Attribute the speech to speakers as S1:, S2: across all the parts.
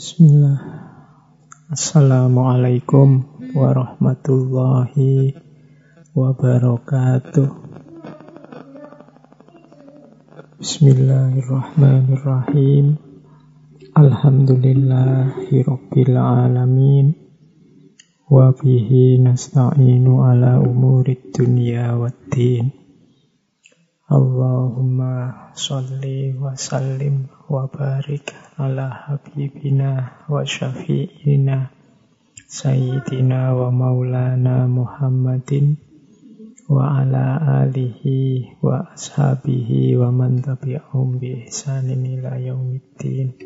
S1: Bismillah. Assalamualaikum warahmatullahi wabarakatuh. Bismillahirrahmanirrahim. Alhamdulillahi rabbil alamin. Wa bihi nasta'inu ala umurid dunya waddin. Allahumma salli wa sallim wa barik ala habibina wa syafi'ina sayyidina wa maulana Muhammadin wa ala alihi wa ashabihi wa man tabi'ahum bi ihsanin ila yaumiddin.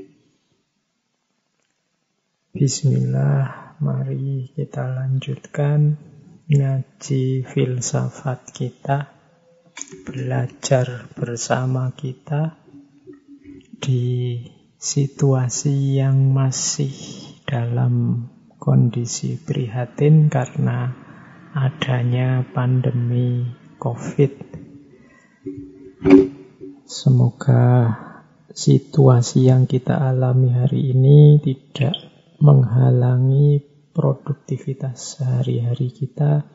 S1: Bismillah, mari kita lanjutkan ngaji filsafat kita, belajar bersama kita di situasi yang masih dalam kondisi prihatin karena adanya pandemi COVID. Semoga situasi yang kita alami hari ini tidak menghalangi produktivitas sehari-hari kita,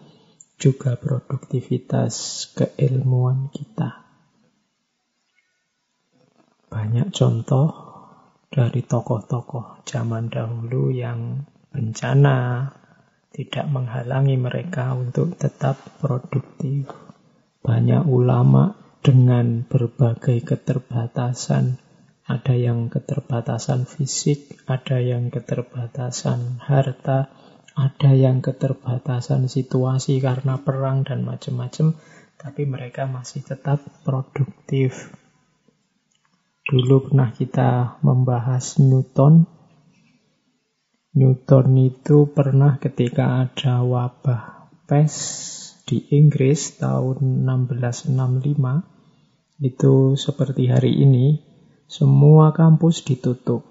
S1: juga produktivitas keilmuan kita. Banyak contoh dari tokoh-tokoh zaman dahulu yang bencana tidak menghalangi mereka untuk tetap produktif. Banyak ulama dengan berbagai keterbatasan, ada yang keterbatasan fisik, ada yang keterbatasan harta, ada yang keterbatasan situasi karena perang dan macam-macam, tapi mereka masih tetap produktif. Dulu pernah kita membahas Newton, Newton itu pernah ketika ada wabah pes di Inggris tahun 1665 itu seperti hari ini semua kampus ditutup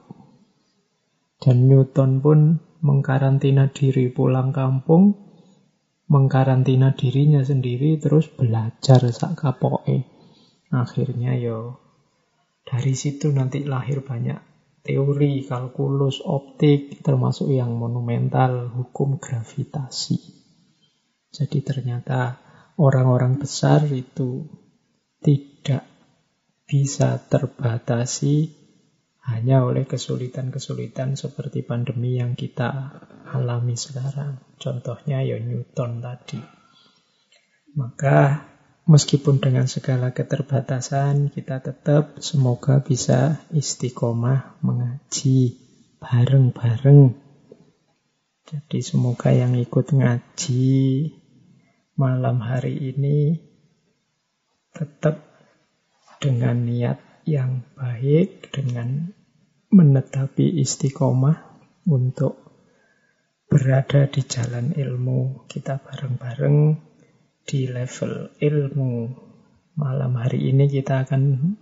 S1: dan Newton pun mengkarantina diri pulang kampung mengkarantina dirinya sendiri terus belajar sak akhirnya yo dari situ nanti lahir banyak teori, kalkulus, optik, termasuk yang monumental, hukum gravitasi. Jadi ternyata orang-orang besar itu tidak bisa terbatasi hanya oleh kesulitan-kesulitan seperti pandemi yang kita alami sekarang. Contohnya ya Newton tadi. Maka Meskipun dengan segala keterbatasan, kita tetap semoga bisa istiqomah mengaji bareng-bareng. Jadi semoga yang ikut ngaji malam hari ini tetap dengan niat yang baik, dengan menetapi istiqomah untuk berada di jalan ilmu kita bareng-bareng di level ilmu. Malam hari ini kita akan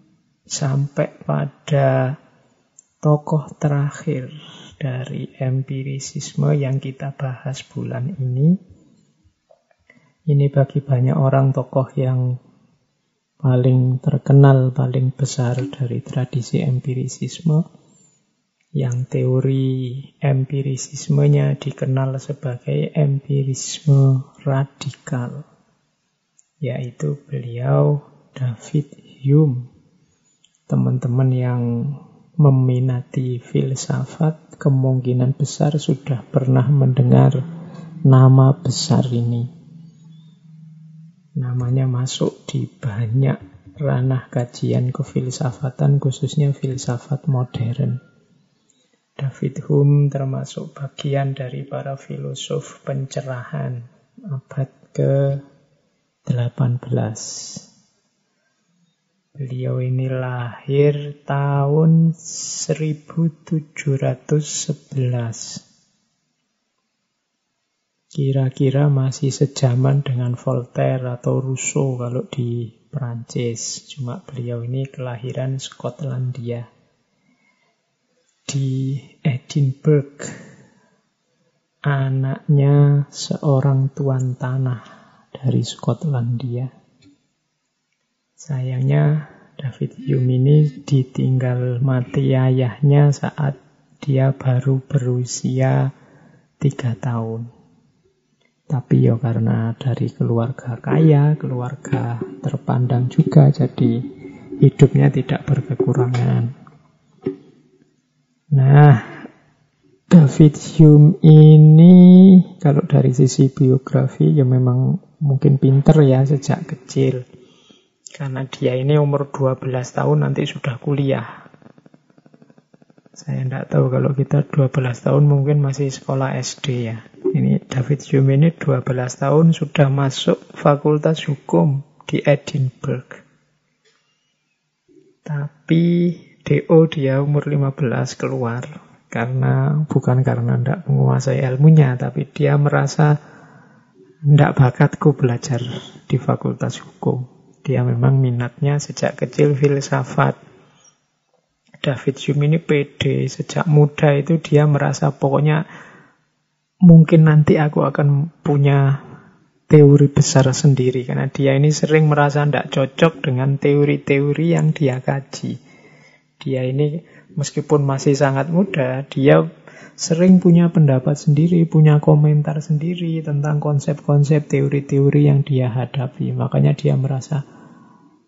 S1: sampai pada tokoh terakhir dari empirisisme yang kita bahas bulan ini. Ini bagi banyak orang tokoh yang paling terkenal, paling besar dari tradisi empirisisme yang teori empirisismenya dikenal sebagai empirisme radikal yaitu beliau David Hume. Teman-teman yang meminati filsafat kemungkinan besar sudah pernah mendengar nama besar ini. Namanya masuk di banyak ranah kajian kefilsafatan khususnya filsafat modern. David Hume termasuk bagian dari para filosof pencerahan abad ke 18. Beliau ini lahir tahun 1711. Kira-kira masih sejaman dengan Voltaire atau Rousseau kalau di Perancis. Cuma beliau ini kelahiran Skotlandia. Di Edinburgh. Anaknya seorang tuan tanah dari Skotlandia. Sayangnya David Hume ini ditinggal mati ayahnya saat dia baru berusia tiga tahun. Tapi ya karena dari keluarga kaya, keluarga terpandang juga, jadi hidupnya tidak berkekurangan. Nah, David Hume ini kalau dari sisi biografi ya memang mungkin pinter ya sejak kecil. Karena dia ini umur 12 tahun nanti sudah kuliah. Saya tidak tahu kalau kita 12 tahun mungkin masih sekolah SD ya. Ini David Hume ini 12 tahun sudah masuk fakultas hukum di Edinburgh. Tapi DO dia umur 15 keluar karena bukan karena tidak menguasai ilmunya, tapi dia merasa tidak bakatku belajar di fakultas hukum. Dia memang minatnya sejak kecil filsafat. David Hume ini pede sejak muda itu dia merasa pokoknya mungkin nanti aku akan punya teori besar sendiri karena dia ini sering merasa tidak cocok dengan teori-teori yang dia kaji. Dia ini meskipun masih sangat muda, dia sering punya pendapat sendiri, punya komentar sendiri tentang konsep-konsep teori-teori yang dia hadapi. Makanya dia merasa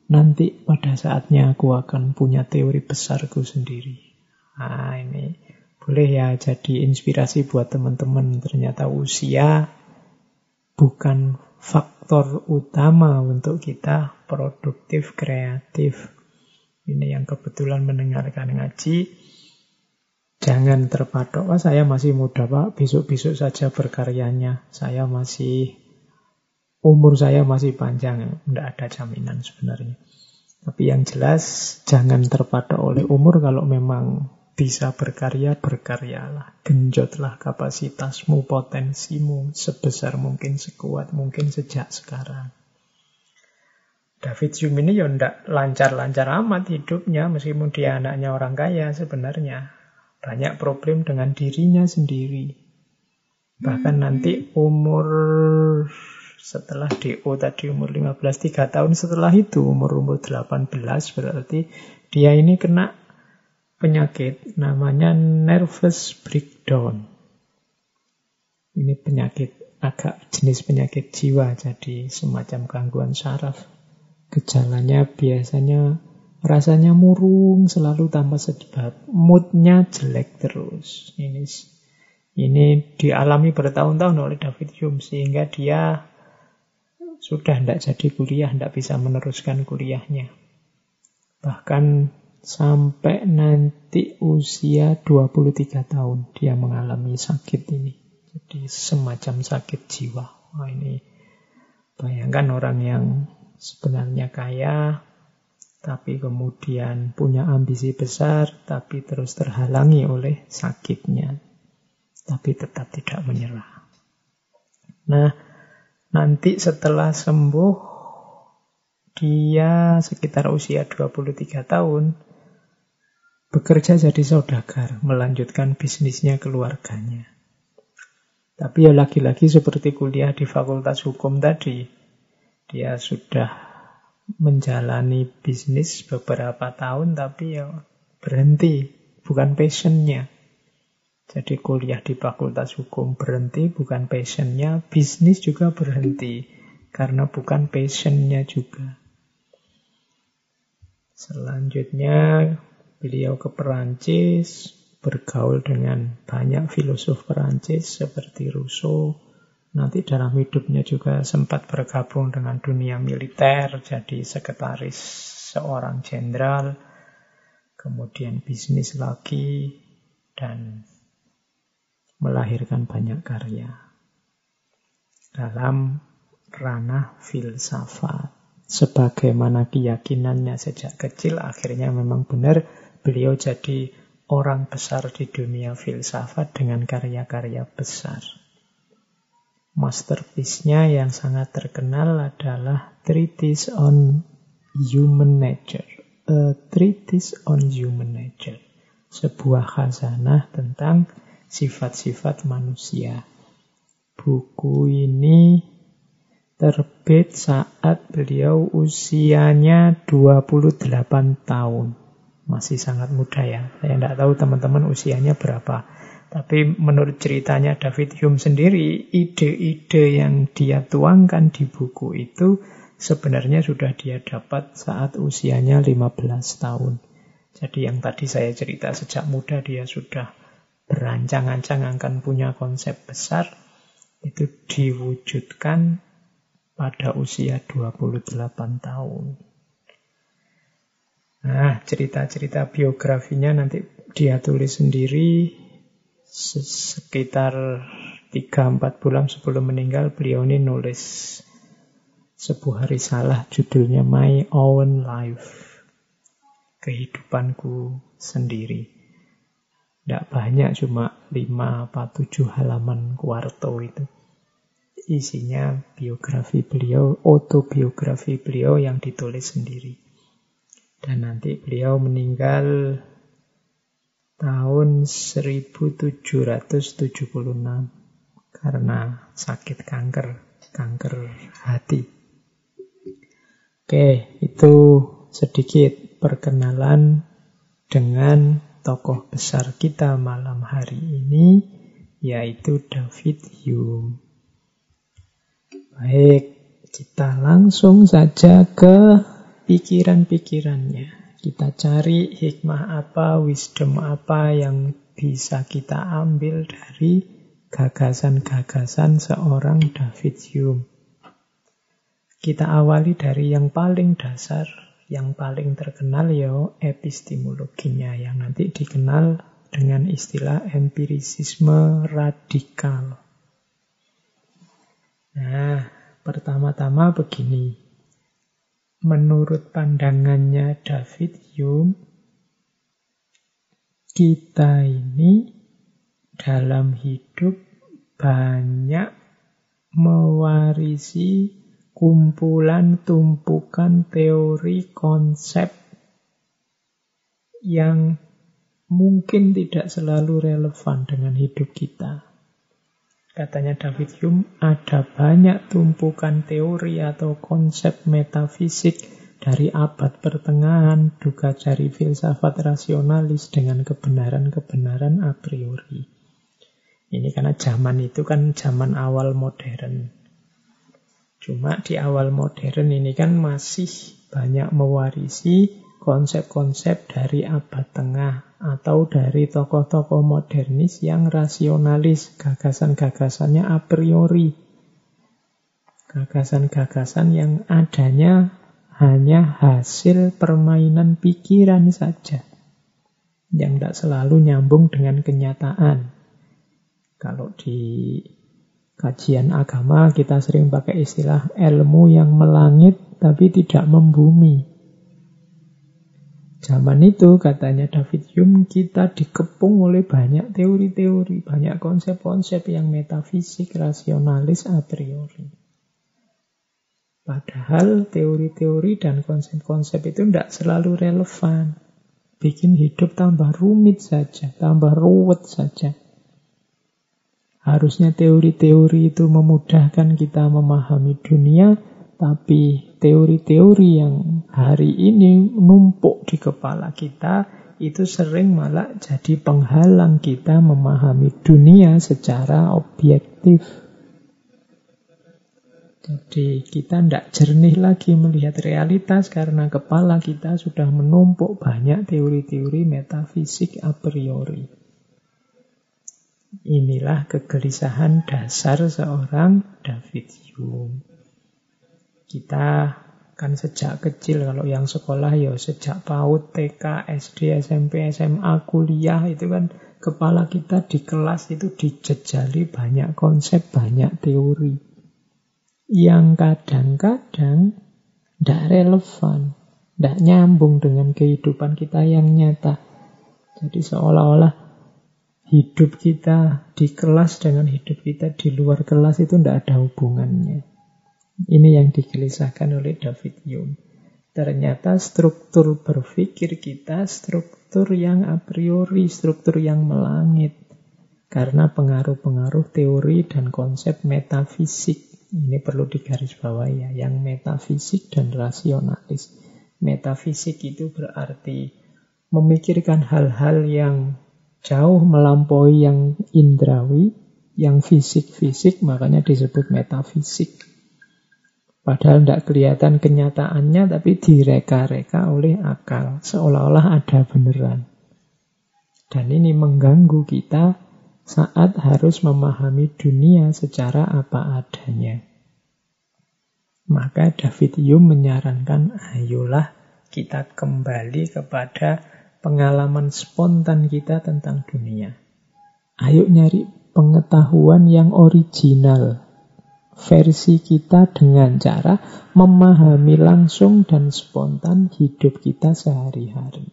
S1: nanti pada saatnya aku akan punya teori besarku sendiri. Nah ini boleh ya jadi inspirasi buat teman-teman. Ternyata usia bukan faktor utama untuk kita produktif, kreatif, ini yang kebetulan mendengarkan ngaji, jangan terpatok, wah saya masih muda pak, besok-besok saja berkaryanya, saya masih, umur saya masih panjang, tidak ada jaminan sebenarnya. Tapi yang jelas, jangan terpatok oleh umur kalau memang bisa berkarya, berkaryalah. Genjotlah kapasitasmu, potensimu, sebesar mungkin, sekuat mungkin sejak sekarang. David Hume ini ya ndak lancar-lancar amat hidupnya meskipun dia anaknya orang kaya sebenarnya. Banyak problem dengan dirinya sendiri. Bahkan hmm. nanti umur setelah DO tadi umur 15, 3 tahun setelah itu umur-umur 18 berarti dia ini kena penyakit namanya nervous breakdown. Ini penyakit agak jenis penyakit jiwa jadi semacam gangguan saraf. Gejalanya biasanya rasanya murung, selalu tanpa sebab. Moodnya jelek terus. Ini ini dialami bertahun-tahun oleh David Hume sehingga dia sudah tidak jadi kuliah, tidak bisa meneruskan kuliahnya. Bahkan sampai nanti usia 23 tahun dia mengalami sakit ini. Jadi semacam sakit jiwa. Wah ini bayangkan orang yang sebenarnya kaya, tapi kemudian punya ambisi besar, tapi terus terhalangi oleh sakitnya, tapi tetap tidak menyerah. Nah, nanti setelah sembuh, dia sekitar usia 23 tahun, bekerja jadi saudagar, melanjutkan bisnisnya keluarganya. Tapi ya lagi-lagi seperti kuliah di fakultas hukum tadi, dia sudah menjalani bisnis beberapa tahun tapi ya berhenti, bukan passionnya. Jadi kuliah di fakultas hukum berhenti, bukan passionnya. Bisnis juga berhenti, karena bukan passionnya juga. Selanjutnya beliau ke Perancis, bergaul dengan banyak filosof Perancis seperti Rousseau, Nanti dalam hidupnya juga sempat bergabung dengan dunia militer, jadi sekretaris seorang jenderal, kemudian bisnis lagi, dan melahirkan banyak karya. Dalam ranah filsafat. Sebagaimana keyakinannya sejak kecil, akhirnya memang benar beliau jadi orang besar di dunia filsafat dengan karya-karya besar. Masterpiece-nya yang sangat terkenal adalah Treatise on Human Nature. A Treatise on Human Nature. Sebuah khazanah tentang sifat-sifat manusia. Buku ini terbit saat beliau usianya 28 tahun. masih sangat muda ya. Saya tidak tahu teman-teman usianya berapa. Tapi menurut ceritanya David Hume sendiri, ide-ide yang dia tuangkan di buku itu sebenarnya sudah dia dapat saat usianya 15 tahun. Jadi yang tadi saya cerita sejak muda dia sudah berancang-ancang akan punya konsep besar, itu diwujudkan pada usia 28 tahun. Nah, cerita-cerita biografinya nanti dia tulis sendiri sekitar 3-4 bulan sebelum meninggal beliau ini nulis sebuah risalah judulnya My Own Life. Kehidupanku sendiri. Tidak banyak, cuma 5 apa 7 halaman kuarto itu. Isinya biografi beliau, autobiografi beliau yang ditulis sendiri. Dan nanti beliau meninggal tahun 1776 karena sakit kanker, kanker hati. Oke, itu sedikit perkenalan dengan tokoh besar kita malam hari ini, yaitu David Hume. Baik, kita langsung saja ke pikiran-pikirannya. Kita cari hikmah apa, wisdom apa yang bisa kita ambil dari gagasan-gagasan seorang David Hume. Kita awali dari yang paling dasar, yang paling terkenal ya epistemologinya yang nanti dikenal dengan istilah empirisisme radikal. Nah, pertama-tama begini. Menurut pandangannya David Hume, kita ini dalam hidup banyak mewarisi kumpulan tumpukan teori konsep yang mungkin tidak selalu relevan dengan hidup kita. Katanya David Hume, ada banyak tumpukan teori atau konsep metafisik dari abad pertengahan, duga cari filsafat rasionalis dengan kebenaran-kebenaran a priori. Ini karena zaman itu kan zaman awal modern. Cuma di awal modern ini kan masih banyak mewarisi konsep-konsep dari abad tengah atau dari tokoh-tokoh modernis yang rasionalis, gagasan-gagasannya a priori. Gagasan-gagasan yang adanya hanya hasil permainan pikiran saja. Yang tidak selalu nyambung dengan kenyataan. Kalau di kajian agama kita sering pakai istilah ilmu yang melangit tapi tidak membumi. Zaman itu katanya David Hume kita dikepung oleh banyak teori-teori, banyak konsep-konsep yang metafisik, rasionalis a priori. Padahal teori-teori dan konsep-konsep itu tidak selalu relevan. Bikin hidup tambah rumit saja, tambah ruwet saja. Harusnya teori-teori itu memudahkan kita memahami dunia, tapi teori-teori yang hari ini numpuk di kepala kita itu sering malah jadi penghalang kita memahami dunia secara objektif. Jadi kita tidak jernih lagi melihat realitas karena kepala kita sudah menumpuk banyak teori-teori metafisik a priori. Inilah kegelisahan dasar seorang David Hume. Kita kan sejak kecil kalau yang sekolah ya sejak PAUD, TK, SD, SMP, SMA, kuliah itu kan kepala kita di kelas itu dijejali banyak konsep, banyak teori yang kadang-kadang tidak relevan, tidak nyambung dengan kehidupan kita yang nyata. Jadi seolah-olah hidup kita di kelas dengan hidup kita di luar kelas itu tidak ada hubungannya. Ini yang digelisahkan oleh David Hume. Ternyata struktur berpikir kita struktur yang a priori, struktur yang melangit. Karena pengaruh-pengaruh teori dan konsep metafisik. Ini perlu digarisbawahi ya, yang metafisik dan rasionalis. Metafisik itu berarti memikirkan hal-hal yang jauh melampaui yang indrawi, yang fisik-fisik, makanya disebut metafisik. Padahal tidak kelihatan kenyataannya, tapi direka-reka oleh akal. Seolah-olah ada beneran. Dan ini mengganggu kita saat harus memahami dunia secara apa adanya. Maka David Hume menyarankan, ayolah kita kembali kepada pengalaman spontan kita tentang dunia. Ayo nyari pengetahuan yang original, versi kita dengan cara memahami langsung dan spontan hidup kita sehari-hari.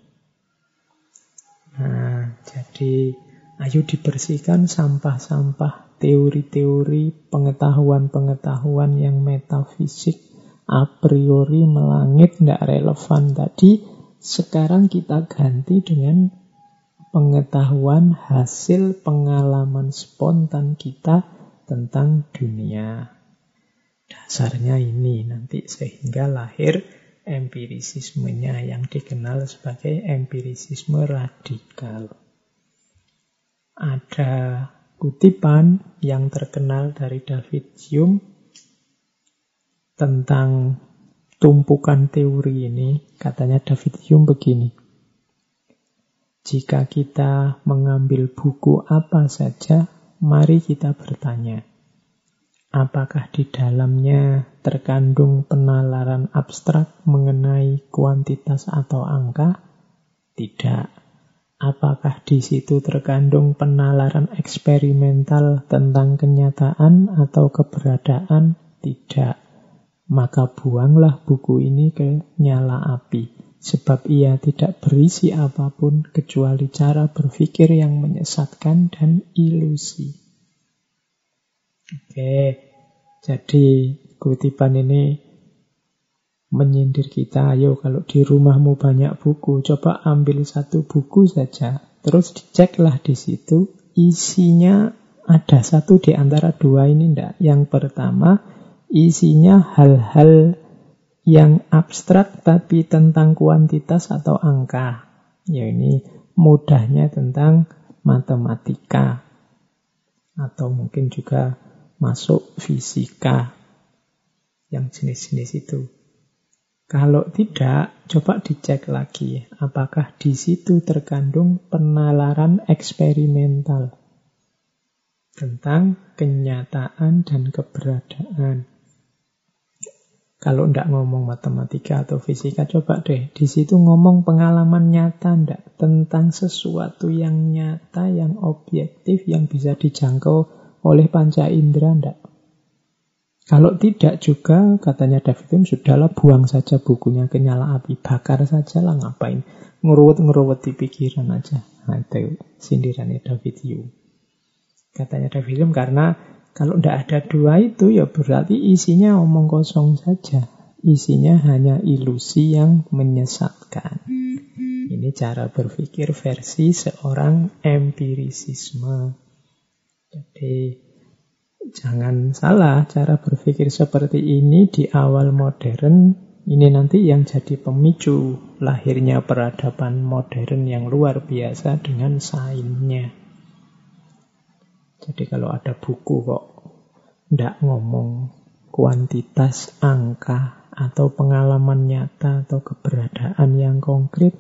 S1: Nah, jadi ayo dibersihkan sampah-sampah teori-teori pengetahuan-pengetahuan yang metafisik a priori melangit tidak relevan tadi. Sekarang kita ganti dengan pengetahuan hasil pengalaman spontan kita tentang dunia. Dasarnya ini nanti sehingga lahir empirisismenya yang dikenal sebagai empirisisme radikal. Ada kutipan yang terkenal dari David Hume tentang tumpukan teori ini. Katanya David Hume begini. Jika kita mengambil buku apa saja, mari kita bertanya Apakah di dalamnya terkandung penalaran abstrak mengenai kuantitas atau angka? Tidak. Apakah di situ terkandung penalaran eksperimental tentang kenyataan atau keberadaan? Tidak. Maka buanglah buku ini ke nyala api, sebab ia tidak berisi apa pun kecuali cara berpikir yang menyesatkan dan ilusi. Oke, jadi kutipan ini menyindir kita, ayo kalau di rumahmu banyak buku, coba ambil satu buku saja, terus diceklah di situ, isinya ada satu di antara dua ini enggak. Yang pertama, isinya hal-hal yang abstrak tapi tentang kuantitas atau angka. Ya ini mudahnya tentang matematika. Atau mungkin juga masuk fisika yang jenis-jenis itu. Kalau tidak, coba dicek lagi apakah di situ terkandung penalaran eksperimental tentang kenyataan dan keberadaan. Kalau tidak ngomong matematika atau fisika, coba deh di situ ngomong pengalaman nyata ndak tentang sesuatu yang nyata, yang objektif, yang bisa dijangkau oleh panca indera ndak? Kalau tidak juga, katanya David Hume, sudahlah buang saja bukunya ke nyala api, bakar saja lah ngapain. Ngeruwet-ngeruwet di pikiran aja. Nah, itu sindirannya David Hume. Katanya David Hume, karena kalau tidak ada dua itu, ya berarti isinya omong kosong saja. Isinya hanya ilusi yang menyesatkan. Ini cara berpikir versi seorang empirisisme. Jadi jangan salah cara berpikir seperti ini di awal modern ini nanti yang jadi pemicu lahirnya peradaban modern yang luar biasa dengan sainnya. Jadi kalau ada buku kok tidak ngomong kuantitas, angka, atau pengalaman nyata, atau keberadaan yang konkret,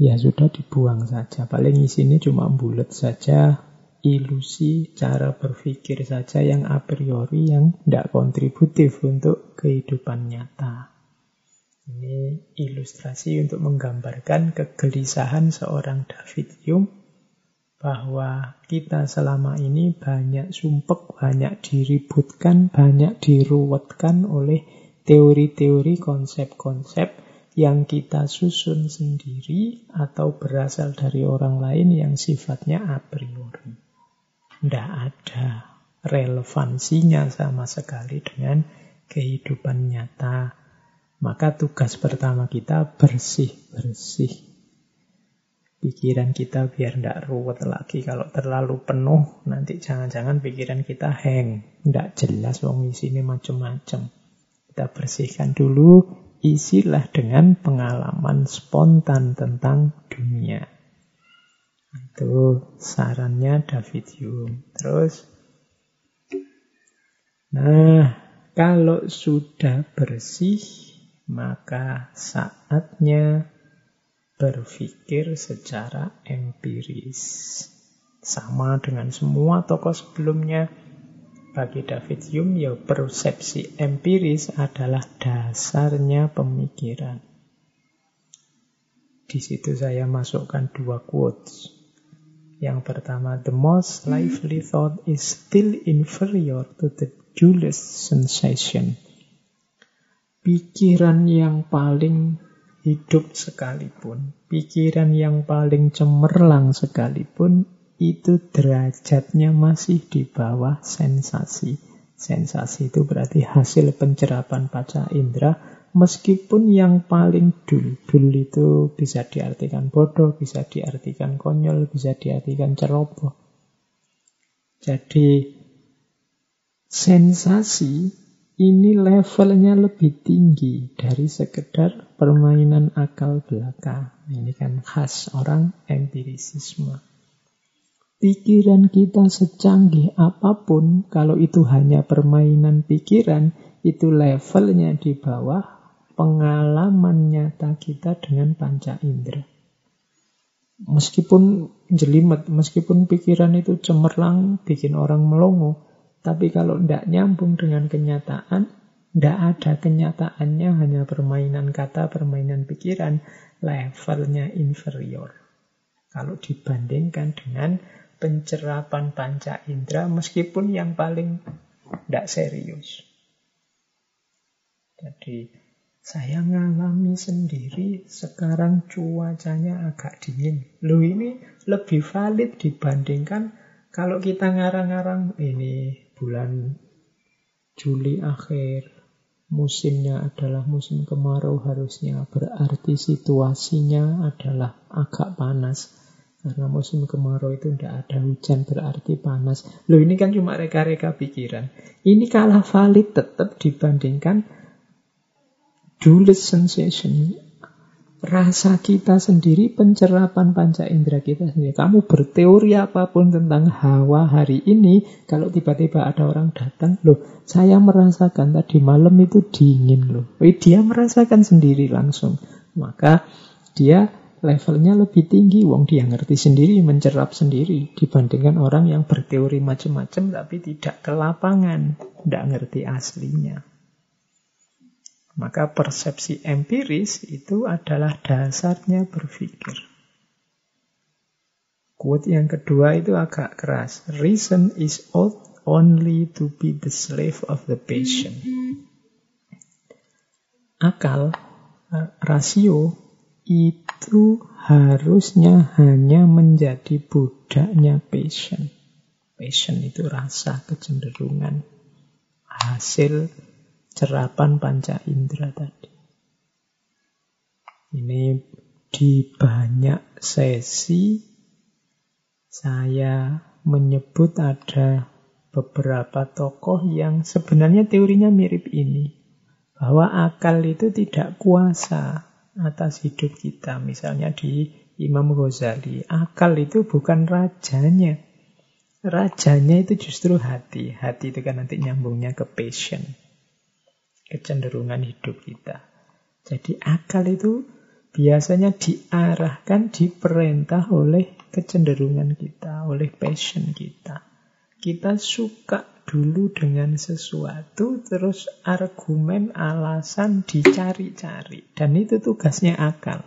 S1: ya sudah dibuang saja. Paling isinya cuma bulat saja, ilusi cara berpikir saja yang a priori yang tidak kontributif untuk kehidupan nyata. Ini ilustrasi untuk menggambarkan kegelisahan seorang David Hume bahwa kita selama ini banyak sumpek, banyak diributkan, banyak diruwetkan oleh teori-teori, konsep-konsep yang kita susun sendiri atau berasal dari orang lain yang sifatnya a priori tidak ada relevansinya sama sekali dengan kehidupan nyata. Maka tugas pertama kita bersih-bersih. Pikiran kita biar tidak ruwet lagi. Kalau terlalu penuh, nanti jangan-jangan pikiran kita hang. Tidak jelas wong ini macam-macam. Kita bersihkan dulu, isilah dengan pengalaman spontan tentang dunia. Itu sarannya David Hume. Terus, nah, kalau sudah bersih, maka saatnya berpikir secara empiris. Sama dengan semua tokoh sebelumnya, bagi David Hume, ya persepsi empiris adalah dasarnya pemikiran. Di situ saya masukkan dua quotes. Yang pertama, the most lively thought is still inferior to the dullest sensation. Pikiran yang paling hidup sekalipun, pikiran yang paling cemerlang sekalipun, itu derajatnya masih di bawah sensasi. Sensasi itu berarti hasil pencerapan paca indera, meskipun yang paling dul, dul itu bisa diartikan bodoh, bisa diartikan konyol, bisa diartikan ceroboh. Jadi sensasi ini levelnya lebih tinggi dari sekedar permainan akal belaka. Ini kan khas orang empirisisme. Pikiran kita secanggih apa pun, kalau itu hanya permainan pikiran, itu levelnya di bawah pengalaman nyata kita dengan panca indera. Meskipun jelimet, meskipun pikiran itu cemerlang, bikin orang melongo, tapi kalau tidak nyambung dengan kenyataan, tidak ada kenyataannya, hanya permainan kata, permainan pikiran, levelnya inferior. Kalau dibandingkan dengan pencerapan panca indera meskipun yang paling tidak serius. Jadi saya ngalami sendiri sekarang cuacanya agak dingin. Lu ini lebih valid dibandingkan kalau kita ngarang-ngarang ini bulan Juli akhir musimnya adalah musim kemarau harusnya berarti situasinya adalah agak panas karena musim kemarau itu tidak ada hujan berarti panas. Loh ini kan cuma reka-reka pikiran. Ini kalah valid tetap dibandingkan dullest sensation. Rasa kita sendiri, pencerapan panca indera kita sendiri. Kamu berteori apa pun tentang hawa hari ini, kalau tiba-tiba ada orang datang, loh saya merasakan tadi malam itu dingin loh. Dia merasakan sendiri langsung. Maka dia levelnya lebih tinggi. Wong dia ngerti sendiri, mencerap sendiri dibandingkan orang yang berteori macam-macam tapi tidak ke lapangan, tidak ngerti aslinya. Maka persepsi empiris itu adalah dasarnya berpikir. Quote yang kedua itu agak keras. Reason is ought only to be the slave of the patient. Akal, eh, rasio itu harusnya hanya menjadi budaknya passion. Passion itu rasa kecenderungan hasil cerapan panca indera tadi. Ini di banyak sesi saya menyebut ada beberapa tokoh yang sebenarnya teorinya mirip ini. Bahwa akal itu tidak kuasa atas hidup kita. Misalnya di Imam Ghazali, akal itu bukan rajanya. Rajanya itu justru hati. Hati itu kan nanti nyambungnya ke passion. Kecenderungan hidup kita. Jadi akal itu biasanya diarahkan, diperintah oleh kecenderungan kita, oleh passion kita. Kita suka dulu dengan sesuatu, terus argumen, alasan dicari-cari. Dan itu tugasnya akal.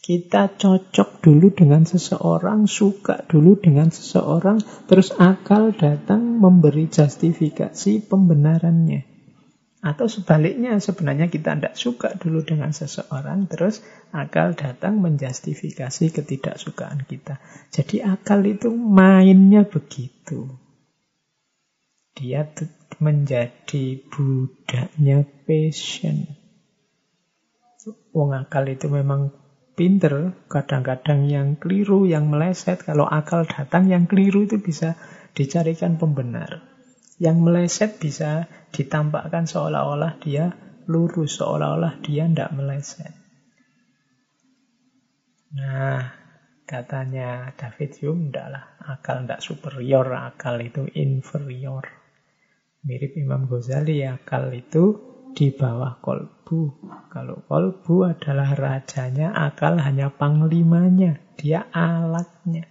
S1: Kita cocok dulu dengan seseorang, suka dulu dengan seseorang, terus akal datang memberi justifikasi pembenarannya. Atau sebaliknya, sebenarnya kita tidak suka dulu dengan seseorang, terus akal datang menjustifikasi ketidaksukaan kita. Jadi akal itu mainnya begitu. Dia menjadi budaknya passion. Wong akal itu memang pinter, kadang-kadang yang keliru, yang meleset. Kalau akal datang yang keliru itu bisa dicarikan pembenar. Yang meleset bisa ditampakkan seolah-olah dia lurus seolah-olah dia tidak meleset. Nah, katanya David Hume, lah akal tidak superior, akal itu inferior. Mirip Imam Ghazali, akal itu di bawah kolbu. Kalau kolbu adalah rajanya, akal hanya panglimanya, dia alatnya.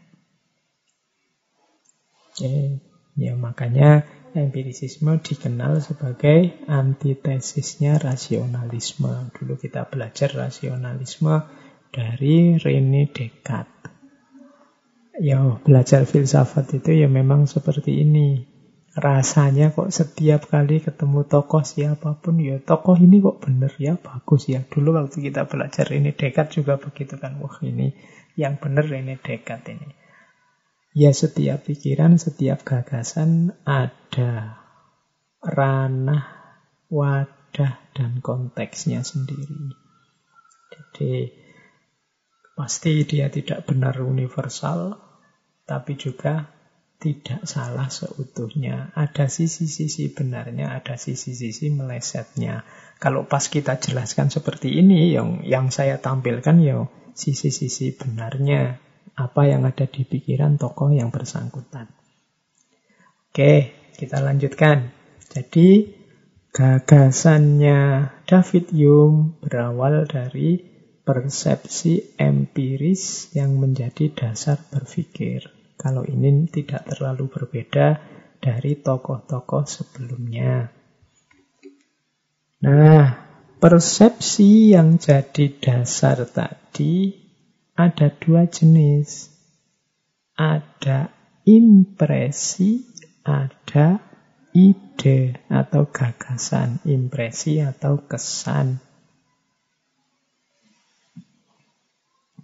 S1: Oke, ya makanya empirisisme dikenal sebagai antitesisnya rasionalisme. Dulu kita belajar rasionalisme dari Rene Descartes. Ya, belajar filsafat itu ya memang seperti ini. Rasanya kok setiap kali ketemu tokoh siapa pun, ya tokoh ini kok bener ya, bagus ya. Dulu waktu kita belajar ini Descartes juga begitu kan. Wah ini yang bener ini Descartes ini. Ya setiap pikiran, setiap gagasan ada ranah, wadah, dan konteksnya sendiri. Jadi Pasti dia tidak benar universal, tapi juga tidak salah seutuhnya. Ada sisi-sisi benarnya, ada sisi-sisi melesetnya. Kalau pas kita jelaskan seperti ini, yang yang saya tampilkan ya sisi-sisi benarnya, apa yang ada di pikiran tokoh yang bersangkutan. Oke, kita lanjutkan. Jadi gagasannya David Hume berawal dari persepsi empiris yang menjadi dasar berpikir. Kalau ini tidak terlalu berbeda dari tokoh-tokoh sebelumnya. Nah, persepsi yang jadi dasar tadi ada dua jenis. Ada impresi, ada ide atau gagasan, impresi atau kesan.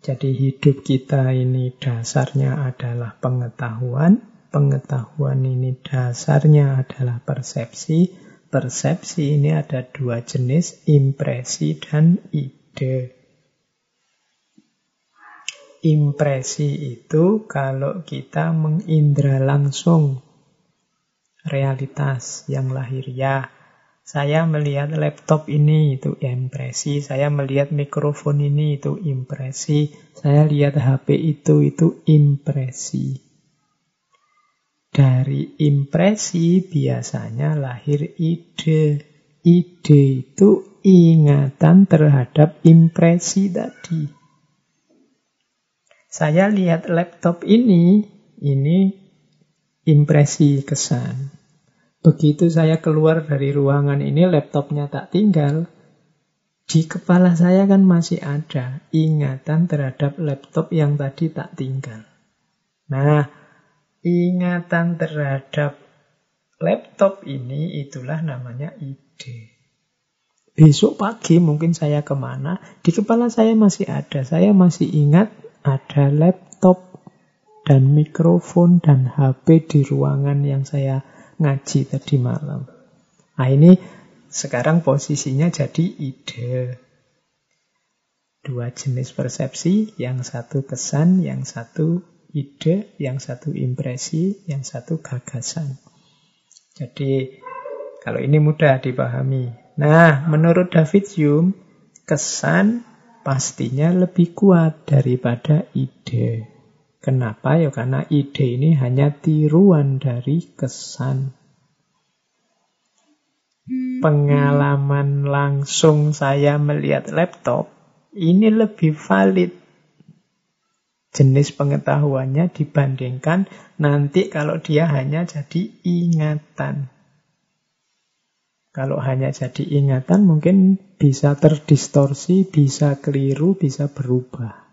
S1: Jadi hidup kita ini dasarnya adalah pengetahuan, pengetahuan ini dasarnya adalah persepsi, persepsi ini ada dua jenis, impresi dan ide. Impresi itu kalau kita mengindra langsung realitas yang lahiriah, saya melihat laptop ini itu impresi, saya melihat mikrofon ini itu impresi, saya lihat HP itu itu impresi. Dari impresi biasanya lahir ide. Ide itu ingatan terhadap impresi tadi. Saya lihat laptop ini, ini impresi kesan. Begitu saya keluar dari ruangan ini, laptopnya tak tinggal. Di kepala saya kan masih ada ingatan terhadap laptop yang tadi tak tinggal. Nah, ingatan terhadap laptop ini itulah namanya ide. Besok pagi mungkin saya ke mana, di kepala saya masih ada. Saya masih ingat ada laptop dan mikrofon dan HP di ruangan yang saya ngaji tadi malam. Nah ini sekarang posisinya jadi ide. Dua jenis persepsi, yang satu kesan, yang satu ide, yang satu impresi, yang satu gagasan. Jadi kalau ini mudah dipahami. Nah, menurut David Hume, kesan pastinya lebih kuat daripada ide. Kenapa? Ya karena ide ini hanya tiruan dari kesan. Pengalaman langsung saya melihat laptop ini lebih valid jenis pengetahuannya dibandingkan nanti kalau dia hanya jadi ingatan. Kalau hanya jadi ingatan mungkin bisa terdistorsi, bisa keliru, bisa berubah.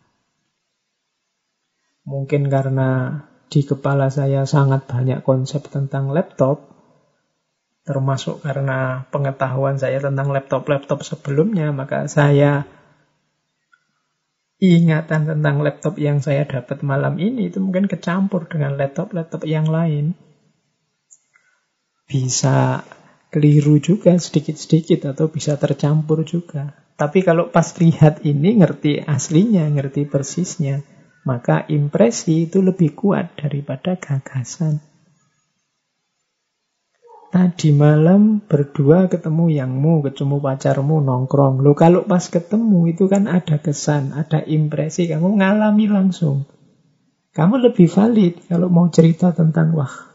S1: Mungkin karena di kepala saya sangat banyak konsep tentang laptop, termasuk karena pengetahuan saya tentang laptop-laptop sebelumnya, maka saya ingatan tentang laptop yang saya dapat malam ini itu mungkin kecampur dengan laptop-laptop yang lain. Bisa keliru juga sedikit-sedikit atau bisa tercampur juga. Tapi kalau pas lihat ini ngerti aslinya, ngerti persisnya, maka impresi itu lebih kuat daripada gagasan. Tadi malam berdua ketemu yangmu, ketemu pacarmu, nongkrong. Lo kalau pas ketemu itu kan ada kesan, ada impresi, kamu ngalami langsung. Kamu lebih valid kalau mau cerita tentang, wah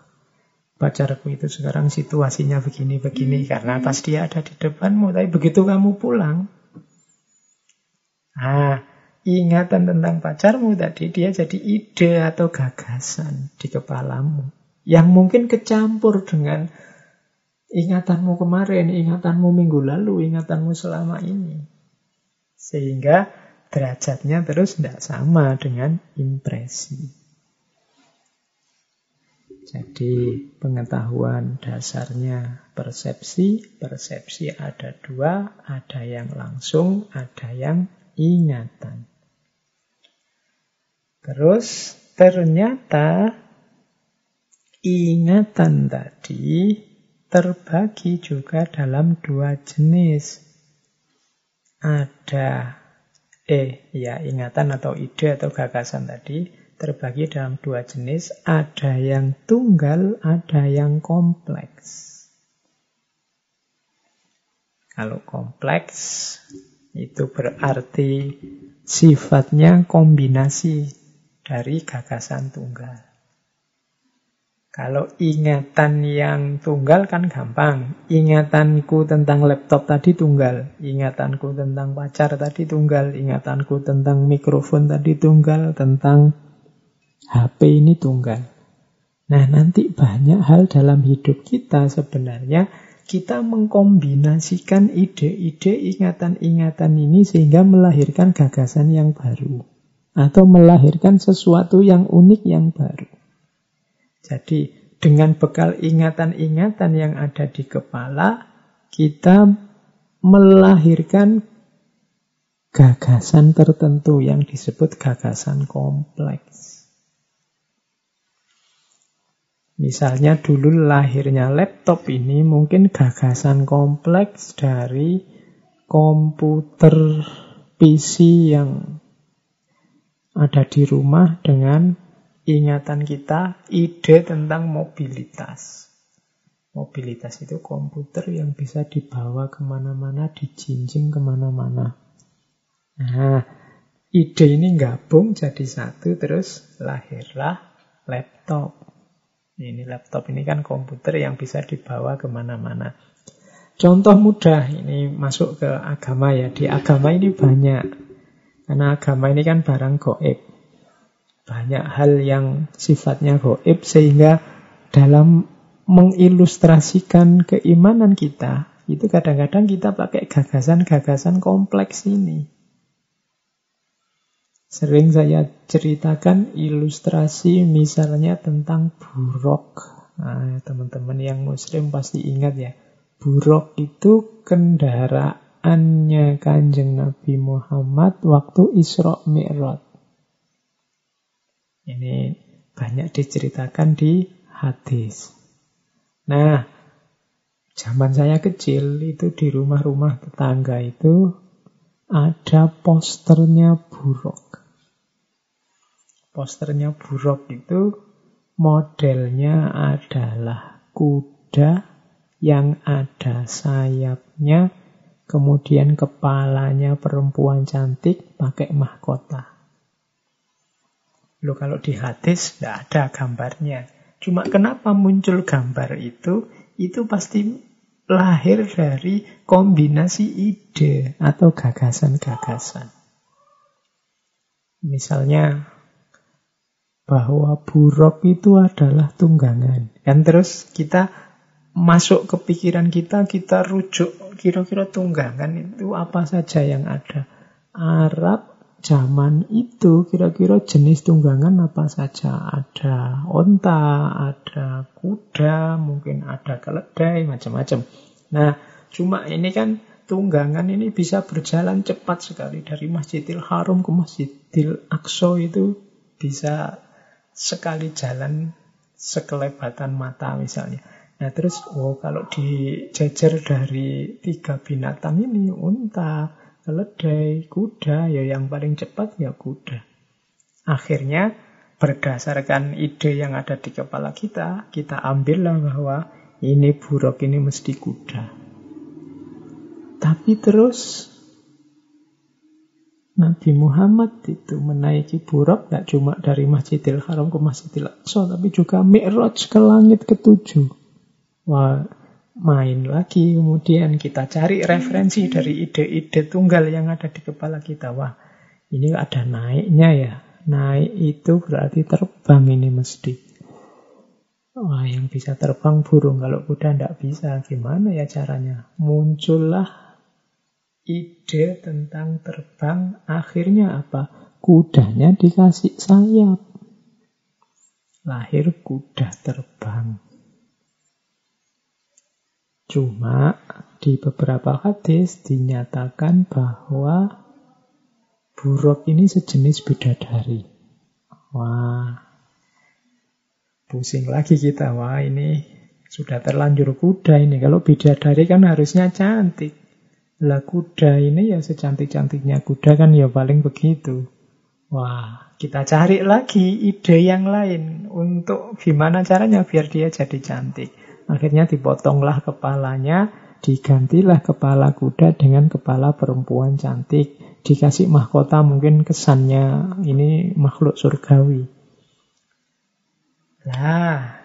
S1: pacarku itu sekarang situasinya begini-begini. Karena pas dia ada di depanmu, tapi begitu kamu pulang, ah ingatan tentang pacarmu tadi, dia jadi ide atau gagasan di kepalamu. Yang mungkin kecampur dengan ingatanmu kemarin, ingatanmu minggu lalu, ingatanmu selama ini. Sehingga derajatnya terus tidak sama dengan impresi. Jadi pengetahuan dasarnya persepsi, persepsi ada dua, ada yang langsung, ada yang ingatan. Terus ternyata ingatan tadi terbagi juga dalam dua jenis. Ada eh ya ingatan atau ide atau gagasan tadi terbagi dalam dua jenis, ada yang tunggal, ada yang kompleks. Kalau kompleks itu berarti sifatnya kombinasi dari gagasan tunggal. Kalau ingatan yang tunggal kan gampang. Ingatanku tentang laptop tadi tunggal. Ingatanku tentang pacar tadi tunggal. Ingatanku tentang mikrofon tadi tunggal. Tentang HP ini tunggal. Nah nanti banyak hal dalam hidup kita sebenarnya kita mengkombinasikan ide-ide ingatan-ingatan ini sehingga melahirkan gagasan yang baru. Atau melahirkan sesuatu yang unik yang baru. Jadi dengan bekal ingatan-ingatan yang ada di kepala, kita melahirkan gagasan tertentu yang disebut gagasan kompleks. Misalnya dulu lahirnya laptop ini mungkin gagasan kompleks dari komputer PC yang ada di rumah dengan ingatan kita ide tentang mobilitas. Mobilitas itu komputer yang bisa dibawa ke mana-mana, dijinjing ke mana-mana. Nah, ide ini gabung jadi satu, terus lahirlah laptop. Ini laptop ini kan komputer yang bisa dibawa ke mana-mana. Contoh mudah, ini masuk ke agama ya. Di agama ini banyak. Karena agama ini kan barang goib banyak hal yang sifatnya goib sehingga dalam mengilustrasikan keimanan kita itu kadang-kadang kita pakai gagasan-gagasan kompleks ini. Sering saya ceritakan ilustrasi misalnya tentang buruk. Nah, teman-teman yang muslim pasti ingat ya. Buruk itu kendaraannya kanjeng Nabi Muhammad waktu Isra Mi'raj. Ini banyak diceritakan di hadis. Nah, zaman saya kecil itu di rumah-rumah tetangga itu ada posternya buruk. Posternya buruk itu modelnya adalah kuda yang ada sayapnya, kemudian kepalanya perempuan cantik pakai mahkota. Loh kalau di hadis tidak ada gambarnya. Cuma kenapa muncul gambar itu? Itu pasti lahir dari kombinasi ide atau gagasan-gagasan. Misalnya bahwa buruk itu adalah tunggangan. Kan terus kita masuk ke pikiran kita, kita rujuk kira-kira tunggangan itu apa saja yang ada. Arab, zaman itu kira-kira jenis tunggangan apa saja? Ada onta, ada kuda, mungkin ada keledai, macam-macam. Nah, cuma ini kan tunggangan ini bisa berjalan cepat sekali dari Masjidil Haram ke Masjidil Aqsa itu bisa sekali jalan sekelebatan mata misalnya. Nah terus, oh kalau dijejer dari tiga binatang ini, unta, keledai, kuda, ya yang paling cepat ya kuda. Akhirnya berdasarkan ide yang ada di kepala kita, kita ambillah bahwa ini buruk, ini mesti kuda. Tapi terus Nabi Muhammad itu menaiki buruk tidak cuma dari Masjidil Haram ke Masjidil Aqsa, tapi juga Mi'raj ke langit ketujuh. Wah, main lagi kemudian kita cari referensi dari ide-ide tunggal yang ada di kepala kita. Wah, ini ada naiknya ya. Naik itu berarti terbang ini mesti. Wah, yang bisa terbang burung. Kalau kuda tidak bisa, gimana ya caranya? Muncullah ide tentang terbang akhirnya apa? Kudanya dikasih sayap. Lahir kuda terbang. Cuma di beberapa hadis dinyatakan bahwa buruk ini sejenis bidadari. Wah, pusing lagi kita. Wah, ini sudah terlanjur kuda ini. Kalau bidadari kan harusnya cantik. Lah kuda ini ya secantik-cantiknya kuda kan ya paling begitu. Wah, kita cari lagi ide yang lain untuk gimana caranya biar dia jadi cantik. Akhirnya dipotonglah kepalanya, digantilah kepala kuda dengan kepala perempuan cantik. Dikasih mahkota mungkin kesannya ini makhluk surgawi. Lah,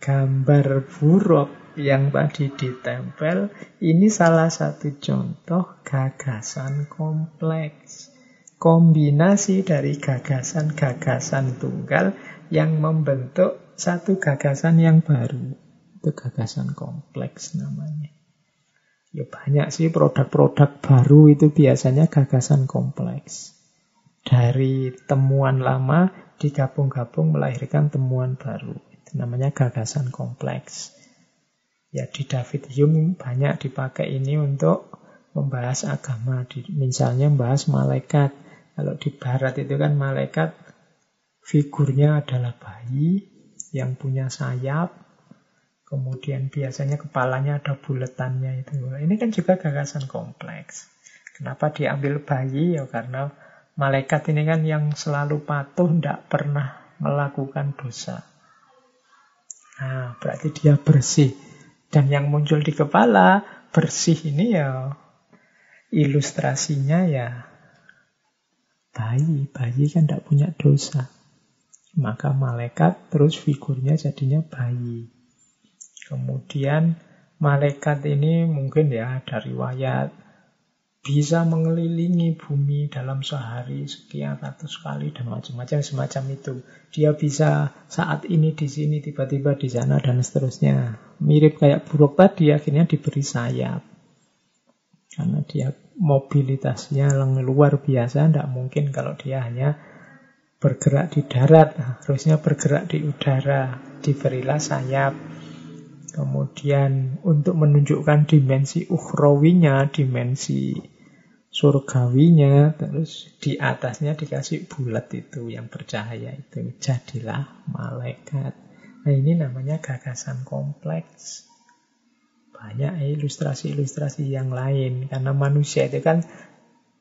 S1: gambar buruk yang tadi ditempel, ini salah satu contoh gagasan kompleks. Kombinasi dari gagasan-gagasan tunggal yang membentuk satu gagasan yang baru. Itu gagasan kompleks namanya. Ya banyak sih produk-produk baru itu biasanya gagasan kompleks. Dari temuan lama digabung-gabung melahirkan temuan baru. Itu namanya gagasan kompleks. Ya di David Hume banyak dipakai ini untuk membahas agama. Misalnya membahas malaikat. Kalau di barat itu kan malaikat figurnya adalah bayi yang punya sayap. Kemudian biasanya kepalanya ada buletannya itu. Ini kan juga gagasan kompleks. Kenapa diambil bayi? Ya karena malaikat ini kan yang selalu patuh, tidak pernah melakukan dosa. Nah, berarti dia bersih. Dan yang muncul di kepala bersih ini ya ilustrasinya ya bayi. Bayi kan tidak punya dosa. Maka malaikat terus figurnya jadinya bayi. Kemudian malaikat ini mungkin ya ada riwayat bisa mengelilingi bumi dalam sehari sekian ratus kali dan macam-macam semacam itu. Dia bisa saat ini di sini, tiba-tiba di sana dan seterusnya. Mirip kayak buruk tadi, akhirnya diberi sayap. Karena dia mobilitasnya luar biasa, tidak mungkin kalau dia hanya bergerak di darat, harusnya bergerak di udara, diberilah sayap. Kemudian untuk menunjukkan dimensi ukhrawinya, dimensi surgawinya, terus di atasnya dikasih bulat itu yang bercahaya itu. Jadilah malaikat. Nah ini namanya gagasan kompleks. Banyak ilustrasi-ilustrasi yang lain. Karena manusia itu kan